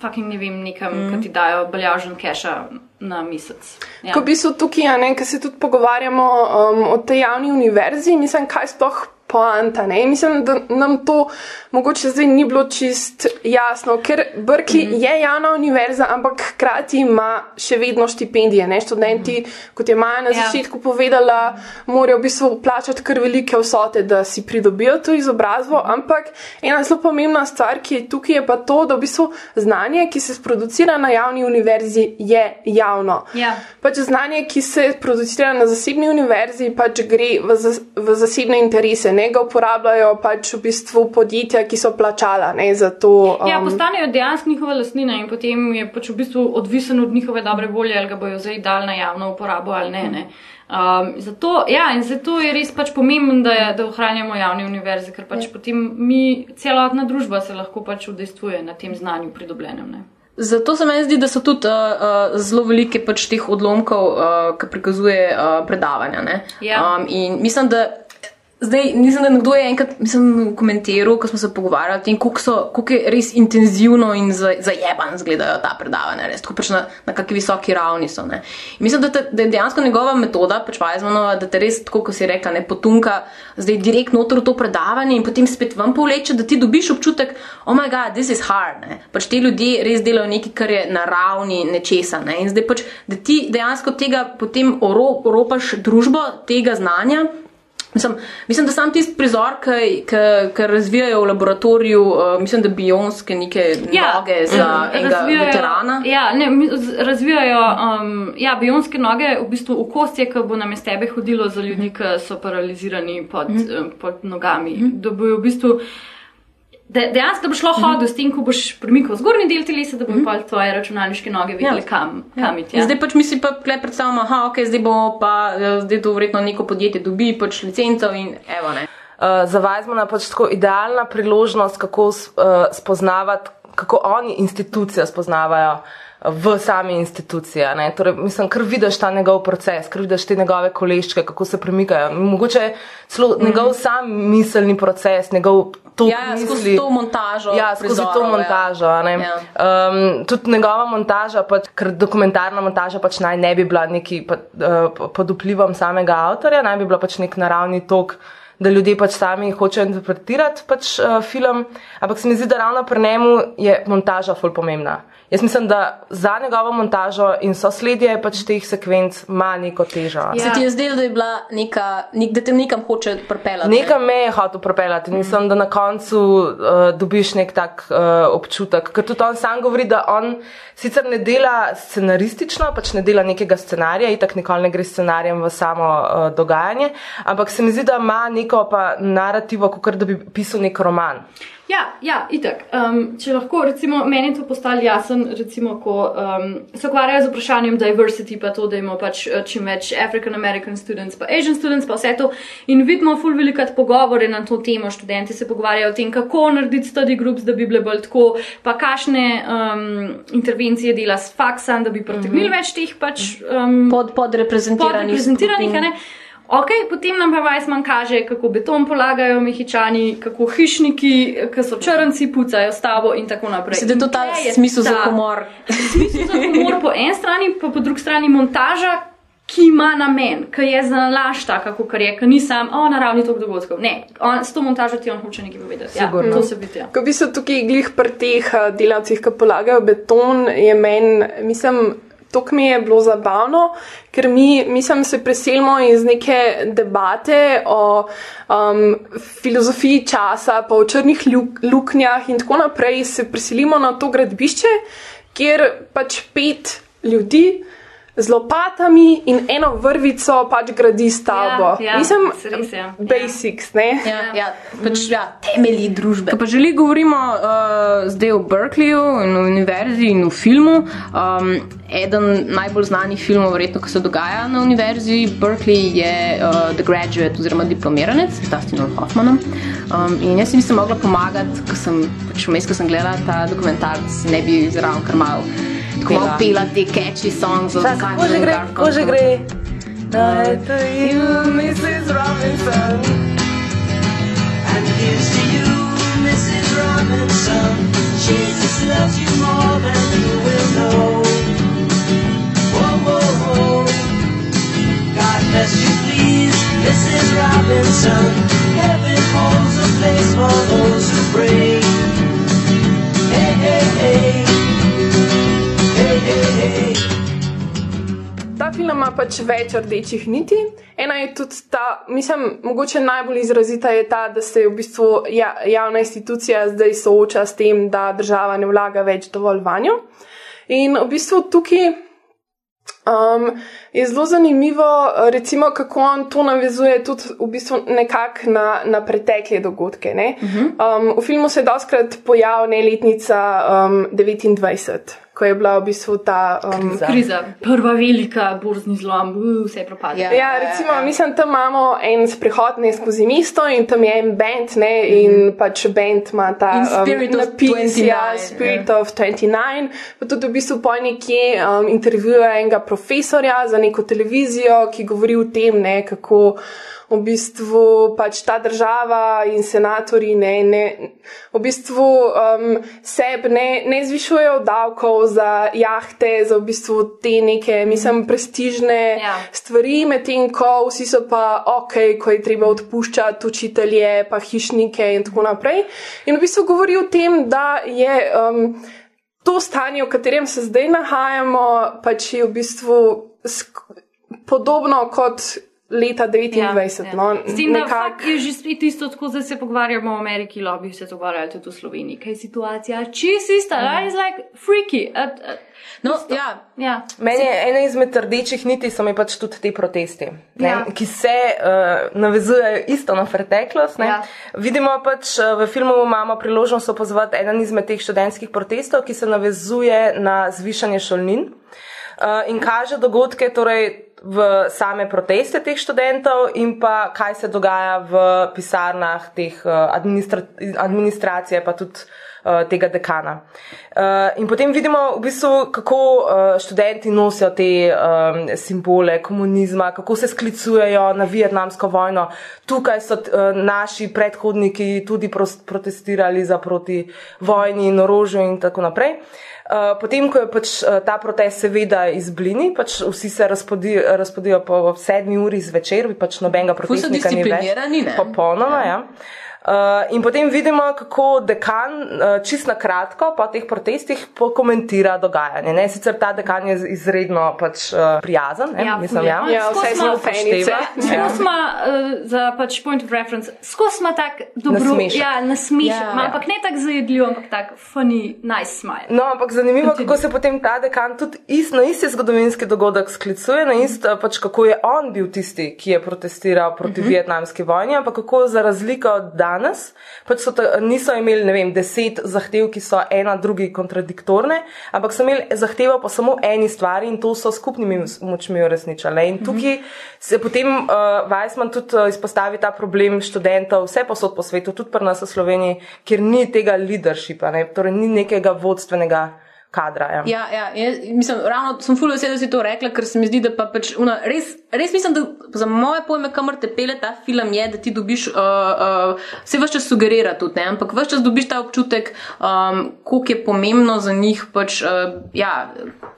fucking ne vem, nekam, mm. ki ti dajo baljažen keša. Na mesec. Ja. Ko bi se tukaj, ja, ker se tudi pogovarjamo um, o tej javni univerzi, mislim, kaj sploh poanta. Ne? Mislim, da nam to mogoče zdaj ni bilo čist jasno, ker Berkeley mm -hmm. je javna univerza, ampak hkrati ima še vedno štipendije. Ne? Študenti, mm -hmm. kot je Maja na ja. začetku povedala, morajo v bistvu plačati kar velike vsote, da si pridobijo to izobrazbo. Ampak ena zelo pomembna stvar, ki je tukaj, je pa to, da v bistvu znanje, ki se producira na javni univerzi, je javno. Ja. Pač znanje, ki se producira na zasebni univerzi, pač gre v, zas v zasebne interese. Ne? Ne ga uporabljajo pač v bistvu podjetja, ki so plačala ne, za to. Um... Ja, postanejo dejansko njihova lasnina in potem je pač v bistvu odvisen od njihove dobre volje, ali ga bojo zdaj dali na javno uporabo ali ne. ne. Um, zato, ja, in zato je res pač pomembno, da, da ohranjamo javne univerze, ker pač ja. potem mi, celotna družba se lahko pač udejstvuje na tem znanju pridobljenem. Ne. Zato se mi zdi, da so tudi uh, uh, zelo velike pač teh odlomkov, uh, ki prikazuje uh, predavanja. Ja. Um, in mislim, da Zdaj, nisem, da nekdo je enkrat komentiral, ko smo se pogovarjali o tem, kako je res intenzivno in zajeban izgledajo ta predavanja, res, pač na, na kakšni visoki ravni so. Mislim, da, te, da je dejansko njegova metoda, pač Vajzmanova, da te res, tako kot si rekla, ne potunka zdaj direkt noter v to predavanje in potem spet vam povleče, da ti dobiš občutek, oh my god, this is hard. Ne? Pač ti ljudje res delajo nekaj, kar je na ravni nečesa. Ne? In zdaj pač, da ti dejansko tega potem oropaš družbo, tega znanja. Mislim, mislim, da sam tisti prizor, ki razvijajo v laboratoriju, uh, mislim, da bionske neke ja, noge za um, enega veterana. Ja, ne, razvijajo um, ja, bionske noge v bistvu v kostje, ki bo na mestebe hodilo za ljudi, ki so paralizirani pod, mm -hmm. pod nogami. Mm -hmm. Da bojo v bistvu dejansko bo šlo mm -hmm. hoditi s tem, ko boš premikal zgornji del telesa, da bo mm -hmm. pa tvoje računalniške noge videli, ja. kam, ja. kam iti. Ja. Zdaj pač mi si pa predstavljamo, da okay, zdaj bo pa zdaj to vredno neko podjetje dobi pač licenco in evo ne. Uh, za Vajzmana pač tako idealna priložnost, kako uh, spoznavati, kako oni institucijo spoznavajo v sami instituciji. Torej, mislim, ker vidiš ta njegov proces, ker vidiš te njegove koleščke, kako se premikajo. Mogoče celo mm -hmm. njegov sam miselni proces, njegov to ja, misli. skozi to montažo. Ja, skozi prizorov, to ja. montažo. Ja. Ja. Um, tudi njegova montaža, pač, ker dokumentarna montaža pač naj ne bi bila neki pa, uh, pod vplivom samega avtorja, naj bi bila pač nek naravni tok. Da ljudje pač sami hočejo interpretirati pač, uh, film, ampak se mi zdi, da ravno pri njemu je montaža fulj pomembna. Jaz mislim, da za njegovo montažo in sosledje pač teh sekvenc ima neko težo. Ja. Se ti je zdelo, da je bila neka, nek, da te nekam hoče propeljati? Nekam me je hotel propeljati. Mm. Mislim, da na koncu uh, dobiš nek tak uh, občutek. Ker tudi on sam govori, da on sicer ne dela scenaristično, pač ne dela nekega scenarija, itak nikoli ne gre scenarijem v samo uh, dogajanje, ampak se mi zdi, da ima neko pa narativo, kot da bi pisal nek roman. Ja, ja itak. Um, če lahko, recimo, meni to postali jasen, recimo, ko um, se ukvarjajo z vprašanjem diversity, pa to, da imamo pač eh, čim več African American students, pa Asian students, pa vse to. In vidimo ful velikat pogovore na to temo, študenti se pogovarjajo o tem, kako narediti study groups, da bi bile bolj tako, pa kakšne um, intervencije dela s faksom, da bi pritegnili mm -hmm. več teh pač um, pod, podreprezentiranih. Pod Ok, potem nam pa Weissman kaže, kako beton polagajo mehičani, kako hišniki, ki so črnci, pucajo stavbo in tako naprej. Se da to ta smisel za humor. Smisel za humor po eni strani, pa po drugi strani montaža, ki ima namen, ki je za laž taka, kot je, ki ni sam, o, naravni tok dogodkov. Ne, on, s to montažo ti on hoče nekaj povedati. Ja, to se vidi. Ja. Ko bi se tukaj glih pri teh delavcih, ki polagajo beton, je meni, mislim, to mi je bilo zabavno, ker mi, mislim, se preselimo iz neke debate o um, filozofiji časa, pa o črnih luk, luknjah in tako naprej, se preselimo na to gradbišče, kjer pač pet ljudi z lopatami in eno vrvico pač gradi stavbo. Ja, ja, Mislim, res je. basics, ne? Ja, ja, pač, ja, temelji družbe. Ko pa želi govorimo uh, zdaj o Berkeleyju in o univerzi in o filmu. Um, eden najbolj znanih filmov, verjetno, ki se dogaja na univerzi Berkeley, je uh, The Graduate oziroma Diplomiranec s Dustinom Hoffmanom. Um, in jaz si nisem mogla pomagati, ker sem pač vmes, ko sem gledala ta dokumentarc, ne bi zraven kar malo. Tako malo pela te catchy songs od Kako že gre, kako že gre? Night to you, Mrs. Robinson. And here's to you, Mrs. Robinson. Jesus loves you more than you will know. Whoa, whoa, whoa. God bless you, please, Mrs. Robinson. Heaven holds a place for those who pray. Hey, hey, hey. Hey, film ima pač več rdečih niti. Ena je tudi ta, mislim, mogoče najbolj izrazita je ta, da se v bistvu ja, javna institucija zdaj sooča s tem, da država ne vlaga več dovolj vanjo. In v bistvu tukaj um, je zelo zanimivo, recimo, kako on to navezuje tudi v bistvu nekako na, na pretekle dogodke. ne. Um, v filmu se doskrat pojavila letnica um, 29, ko je bila v bistvu ta. Um, Kriza, prva velika borzni zlom, uh, vse je propadlo. Ja. Ja, recimo, mislim, tam imamo en sprehod ne skozi mesto in tam je en band, ne, in pač band ima ta In Spirit of napis, 29, ja, Spirit of 29. Pa tudi v bistvu po nekje um, intervjuja enega profesorja za neko televizijo, ki govori o tem, ne, kako v bistvu pač ta država in senatori ne, ne, v bistvu um, seb ne, ne zvišujejo davkov za jahte, za v bistvu te neke, mislim, prestižne Ja. stvari, medtem ko vsi so pa ok, ko je treba odpuščati učitelje, pa hišnike in tako naprej. In v bistvu govori o tem, da je um, to stanje, v katerem se zdaj nahajamo, pač je v bistvu podobno kot leta 29. No, S tem, da nekako- fakt je že spet isto, tako da se pogovarjamo o Ameriki, lobby se pogovarjajo tudi v Sloveniji. Kaj je situacija? Čisto ista, mm. is like freaky. Uh, uh, No, ja, ja. Meni je ena izmed rdečih niti, so mi pač tudi te protesti, ne, Ja. ki se uh, navezujejo isto na preteklost. ne. Ja. Vidimo pač uh, v filmu, imamo priložnost opazovati eden izmed teh študentskih protestov, ki se navezuje na zvišanje šolnin uh, in kaže dogodke torej, v same proteste teh študentov in pa kaj se dogaja v pisarnah teh uh, administra administracije, pa tudi uh, tega dekana. Uh, in potem vidimo, v bistvu, kako uh, študenti nosijo te um, simbole komunizma, kako se sklicujejo na vietnamsko vojno. Tukaj so uh, naši predhodniki tudi protestirali za proti vojni in orožju in tako naprej. Uh, potem, ko je pač uh, ta protest seveda izblini, pač vsi se razpodi, razpodijo po sedmi uri zvečer, pač nobenega protestnika ni več. Popolnoma, ja. Uh, in potem vidimo, kako dekan, uh, čist na kratko, po teh protestih pokomentira dogajanje. Ne? Sicer ta dekan je izredno pač, uh, prijazen, ne? Ja, mislim, ja. Ja, vse smo. Ja. Skozi smo uh, za pač point of reference, skozi smo tako dobro, Nasmešek. ja, nasmešek, Ja. ja, ampak ne tako zajedljiv, ampak tako funny, nice smile. No, ampak zanimivo, kako se potem ta dekan tudi ist, na isti zgodovinski dogodek sklicuje, na ist, eh, pač kako je on bil tisti, ki je protestiral proti uh -huh. vietnamski vojni, ampak kako za razliko od danes, pač ta, niso imeli, ne vem, deset zahtev, ki so ena drugi kontradiktorne, ampak so imeli zahtevo po samo eni stvari in to so skupnimi močmi uresničali. In tukaj se potem uh, Weissman tudi uh, izpostavi ta problem študentov, vse posod po svetu, tudi pri nas v Sloveniji, kjer ni tega leadershipa, ne? torej ni nekega vodstvenega kadra. Ja. Ja, ja, jaz, mislim, ravno sem fully vesel, da si to rekla, ker se mi zdi, da pa pač una, res, res mislim, da za moje pojme, kamor te pele ta film, je, da ti dobiš, uh, uh, vse vse čas sugerira tudi, ne, ampak vse čas dobiš ta občutek, um, koliko je pomembno za njih, pač, uh, ja,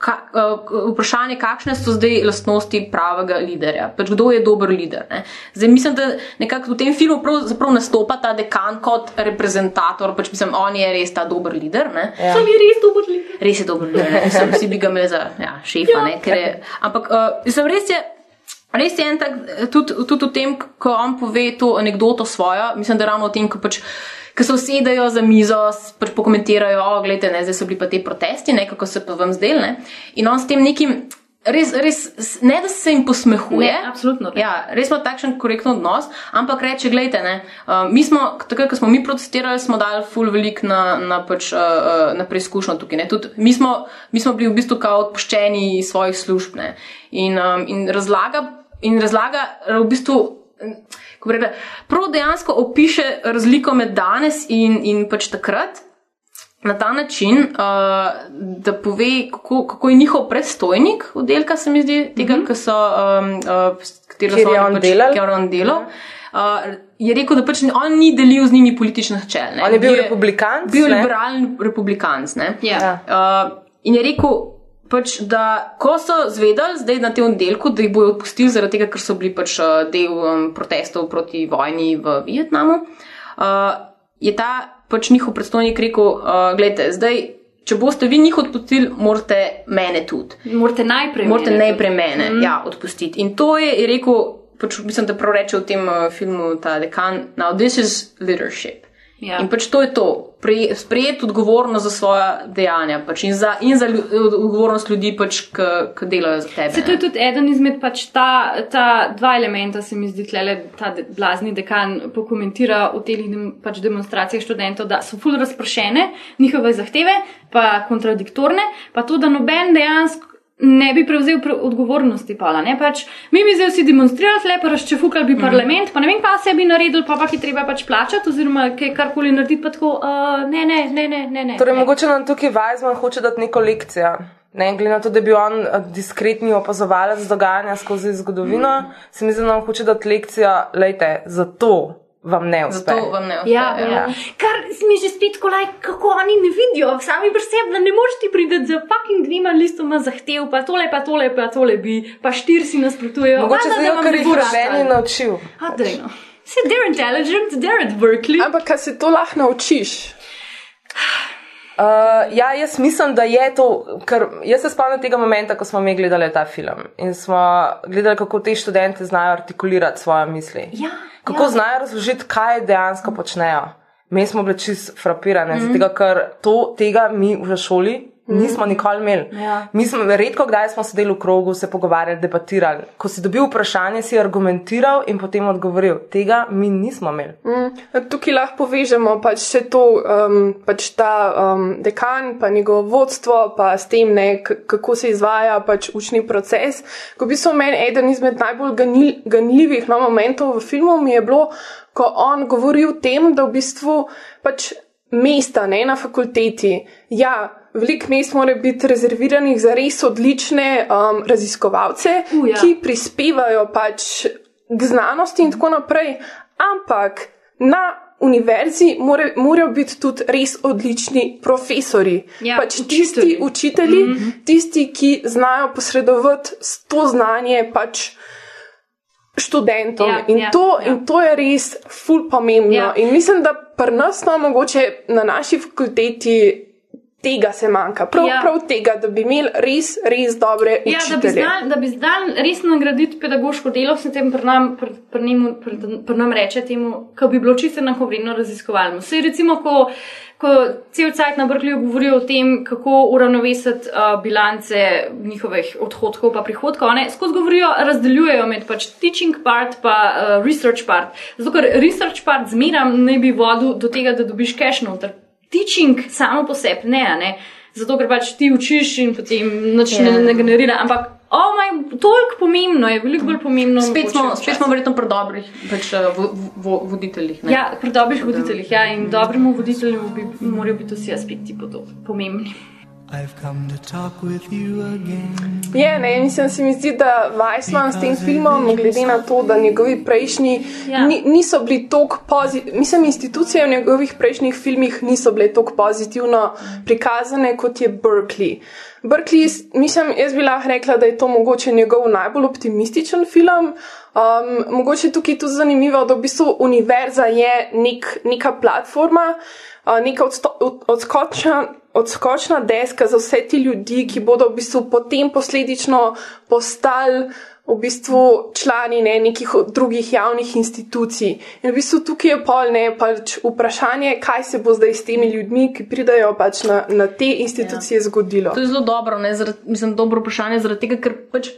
ka, uh, vprašanje, kakšne so zdaj lastnosti pravega liderja, pač kdo je dober lider. Ne. Zdaj mislim, da nekako v tem filmu pravzaprav nastopa ta dekan kot reprezentator, pač mislim, on je res ta dober lider. Ne. Ja. To je res dober lik. Res je dober lir, ne? Mislim, vsi bi ga imeli za ja, šefa, ne? Ker je, ampak uh, mislim, res je. Res je en tak, tudi, tudi v tem, ko on pove to anegdoto svojo, mislim, da ravno o tem, ko pač. Ko se usedejo za mizo, pač pokomentirajo, o, gledajte, ne, zdaj so bili pa te protesti, ne, kako se pa vam zdel, ne. In on s tem nekim, res, res, ne da se jim posmehuje. Ne, absolutno ne. Ja, res ima takšen korekten odnos, ampak reče, gledajte, ne, uh, mi smo, takrat, ko smo mi protestirali, smo dali ful velik na, na, pač, uh, uh, na preizkušnjo tukaj. Ne. Tudi mi smo, mi smo bili v bistvu kao odpuščeni iz svojih služb. Ne. In, um, in razlaga, in razlaga v bistvu. prav dejansko opiše razliko med danes in, in pač takrat, na ta način, uh, da pove, kako, kako je njihov predstojnik oddelka, se mi zdi, tega, mm -hmm. ki so, um, uh, katero so je oni on pač, kjer je on delal. Uh, je rekel, da pač on ni delil z njimi političnih načel. ne. On je bil republikanec, Bil ne? liberalen republikanc. ne. Ja. Uh, in je rekel, pač, da ko so zvedeli zdaj na tem oddelku, da jih bojo odpustili zaradi tega, ker so bili pač uh, del um, protestov proti vojni v Vietnamu, uh, je ta pač njihov predstojnik rekel, uh, gledajte, zdaj. Če boste vi njih odpustili, morate mene tudi. Morate najprej. Morate mene najprej tudi. mene Mm. ja, odpustiti. In to je, je rekel, pač, mislim, da prav reče v tem uh, filmu ta dekan, now this is leadership. Ja. In pač to je to, Pri- sprejeti odgovornost za svoja dejanja pač, in za, in za lju, odgovornost ljudi, pač, ki delajo za tebe. Se to je tudi eden izmed pač ta, ta dva elementa, se mi zdi, tlele, ta de, blazni dekan pokomentira v teh pač demonstracijah študentov, da so ful razpršene njihove zahteve, pa kontradiktorne, pa to, da noben dejansko ne bi prevzel pre odgovornosti pala. Ne? Pač, mi bi zdaj vsi demonstrirali, lepo razčefukali bi parlament, pa ne vem, pa se bi naredili, pa pa ki treba pač plačati, oziroma kaj karkoli narediti, pa tako, uh, ne, ne, ne, ne, ne. ne. Torej, mogoče nam tukaj Weizmann hoče dati neko lekcijo. Ne, glede na to, da je bil on diskretni opazovalec dogajanja skozi zgodovino, mm. se mi zdi, da nam hoče dati lekcijo, lejte, zato vam ne uspe. Zato vam ne uspe. Ja, ja. Kar mi že spet kolaj, kako oni ne vidijo, sami pri sebi, da ne moreš ti priti za fucking dvima listoma zahtev, pa tole, pa tole, pa tole bi, pa štir si nasprotujejo. Mogoče vam ker ne jih bo noben ni ratalo. naučil. A, dajno. Se, they're intelligent, they're at Berkeley. Ampak, kaj se to lahko naučiš? Uh, ja, jaz mislim, da je to, ker jaz se spomnim tega momenta, ko smo mi gledali ta film in smo gledali, kako te študente znajo artikulirati svoje misli. Ja, Kako ja. znajo razložiti, kaj dejansko počnejo. Mi smo bili čist frapirani, mm. zato ker to, tega mi v šoli nismo nikoli imeli. Ja. Mi smo, redko kdaj smo sedeli v krogu, se pogovarjali, debatirali. Ko si dobil vprašanje, si argumentiral in potem odgovoril. Tega mi nismo imeli. Mm, tukaj lahko povežemo pač še to, um, pač ta um, dekan, pa njegovo vodstvo, pa s tem, ne, kako se izvaja pač učni proces. Ko v bistvu meni eden izmed najbolj ganil, ganljivih no, momentov v filmu mi je bilo, ko on govori o tem, da v bistvu pač mesta ne, na fakulteti. Ja, veliko mest mora biti rezerviranih za res odlične um, raziskovalce, U, ja. ki prispevajo pač k znanosti in tako naprej, ampak na univerzi more, morajo biti tudi res odlični profesori. Ja, pač učitelji. tisti učitelji, mm -hmm. tisti, ki znajo posredovati to znanje pač študentom. Ja, in, ja, to, ja. in to je res ful pomembno. Ja. In mislim, da pri nas, no, mogoče na naši fakulteti. Tega se manjka, prav, Ja. ja. prav tega, da bi imeli res, res dobre Ja, učitelje. znal, da bi znal res nagraditi pedagoško delo, se tem pri nam, pri, pri njemu- pri, pri nam reče temu, ko bi bilo čisto enakovredno raziskovalno. Sej recimo, ko, ko cel cajt na Brklju govorijo o tem, kako uravnovesiti uh, bilance njihovih odhodkov pa prihodkov, ne, skozi govorijo, razdeljujejo med pač teaching part pa uh, research part. Zato, ker research part zmeram naj bi vodil do tega, da dobiš cash noter. Teaching samo po sebi ne, ne. Zato, ker pač ti učiš in potem nič Ja. ne, ne generira. Ampak, oh moj, toliko pomembno je, veliko bolj pomembno. Spet smo, spet smo verjetno pri dobrih pač, uh, vo, vo, voditeljih. Ne? Ja, pri dobrih voditeljih, ja, in dobremu voditelju bi morajo biti vsi aspekti podob- pomembni. I've come to talk with you again. Je, ne, mislim, se mi zdi, da Weissman s tem filmom, glede na to, da njegovi prejšnji Ja. ni, niso bili tako pozitivni, mislim, institucije v njegovih prejšnjih filmih niso bile tako pozitivno prikazane kot je Berkeley. Berkeley, mislim, jaz bi lahko rekla, da je to mogoče njegov najbolj optimističen film. Um, mogoče tukaj je tudi zanimivo, da v bistvu univerza je nek, neka platforma, uh, neka odskočna, odskočna deska za vse te ljudi, ki bodo v bistvu potem posledično postali v bistvu člani ne, nekih drugih javnih institucij. In v bistvu tukaj je pol ne pač vprašanje, kaj se bo zdaj s temi ljudmi, ki pridajo pač na, na te institucije ja. zgodilo. To je zelo dobro, ne, zaradi, mislim, dobro vprašanje, zaradi tega, ker pač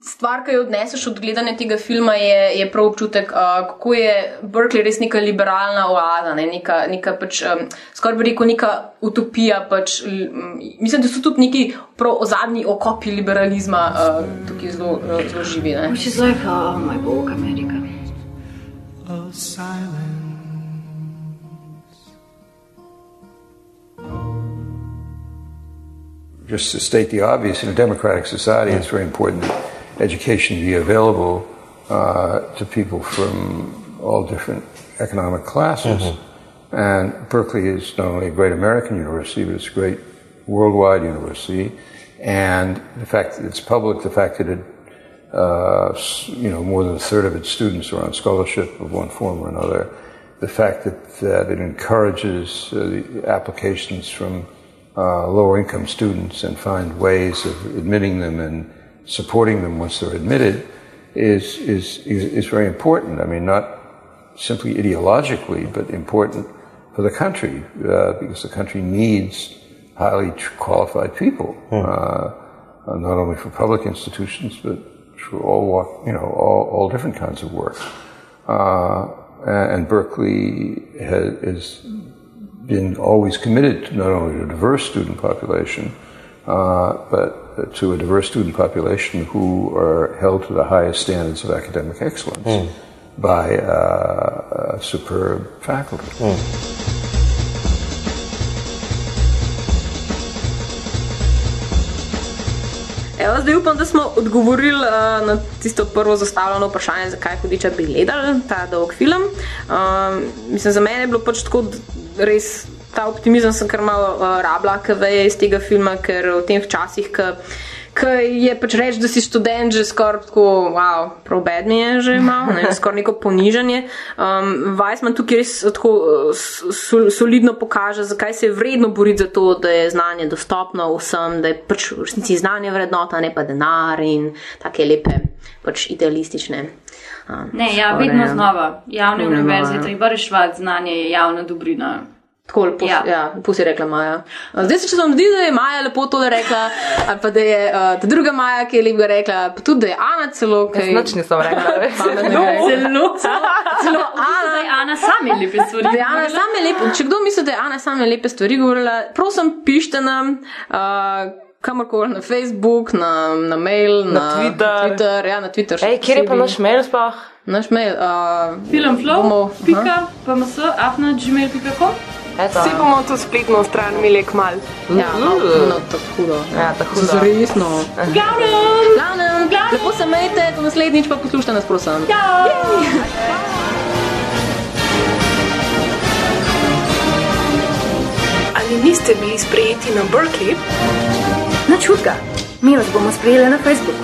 stvar, ki jo odneseš od gledanja tega filma, je, je prav občutek, uh, kako je Berkeley res neka liberalna oaza, ne, neka, neka pač, um, skoraj bi rekel, neka utopija. Pač, um, mislim, da so tudi neki prav ozadnji okopi liberalizma uh, tukaj zelo, zelo živi. Ne. Which is like, oh my bog, Amerika. Just to state the obvious, in a democratic society, it's very important that education be available uh, to people from all different economic classes. And Berkeley is not only a great American university, but it's a great worldwide university. And the fact that it's public, the fact that it, uh, you know, more than a third of its students are on scholarship of one form or another, the fact that, that it encourages uh, the applications from uh, lower income students and find ways of admitting them and supporting them once they're admitted is, is, is, is very important. I mean, not simply ideologically, but important for the country uh, because the country needs highly qualified people, uh, not only for public institutions, but for all, walk- you know, all, all different kinds of work. Uh, and Berkeley has, has been always committed to not only to a diverse student population, but to a diverse student population who are held to the highest standards of academic excellence by uh, a superb faculty. Evo, zdaj upam, da smo odgovorili uh, na tisto prvo zastavljeno vprašanje, zakaj hudiča bi gledali ta dolg film. Um, mislim, za mene je bilo pač tako res. Ta optimizem sem kar malo uh, rabila, ki veje iz tega filma, ker v teh časih, ki je pač reč, da si študent, že skoraj tako, wow, probed mi je že malo, ne, skoraj neko ponižanje. Um, Weissman tukaj res tako uh, s- sol, solidno pokaže, zakaj se je vredno boriti za to, da je znanje dostopno vsem, da je pač v resnici znanje vrednota, ne pa denar in take lepe, pač idealistične. Um, Ne, ja, vedno ja. znova. Javne Vedno univerze, treba reševati znanje, je javna dobrina. Tako lepo, ja. Ja. lepo si rekla Maja. Zdaj se če vam zdi, da je Maja lepo tole rekla, ali pa da je uh, ta druga Maja, ki je lepo rekla, pa tudi da je Ana celo, ki Jaz nič nisem rekla. je. Zelo, Celo, celo Ana. Da je Ana sami lepe stvari. Da je Ana same lepe, če kdo misli, da je Ana same lepe stvari govorila, prosim, pišite nam. Uh, Kamorkoli na Facebook, na, na mail, na, Twitter. Twitter, ja, na Twitter. Ej, kjer je pa naš mail sploh? Naš mail. Uh, Filmflow, bomo- pika, pms, afna, gmail.com. Eto. Vsi bomo to spletno stran imeli kmal. ja, no, no, tako hudo. Ja, tako hudo. Zelo resno. Glavnem! Glavnem, lepo se majte, do naslednjič pa poslušajte nas, prosim. Ja! Ali niste bili sprejeti na Berkeley? Nič hudega, mi vas bomo sprejeli na Facebooku.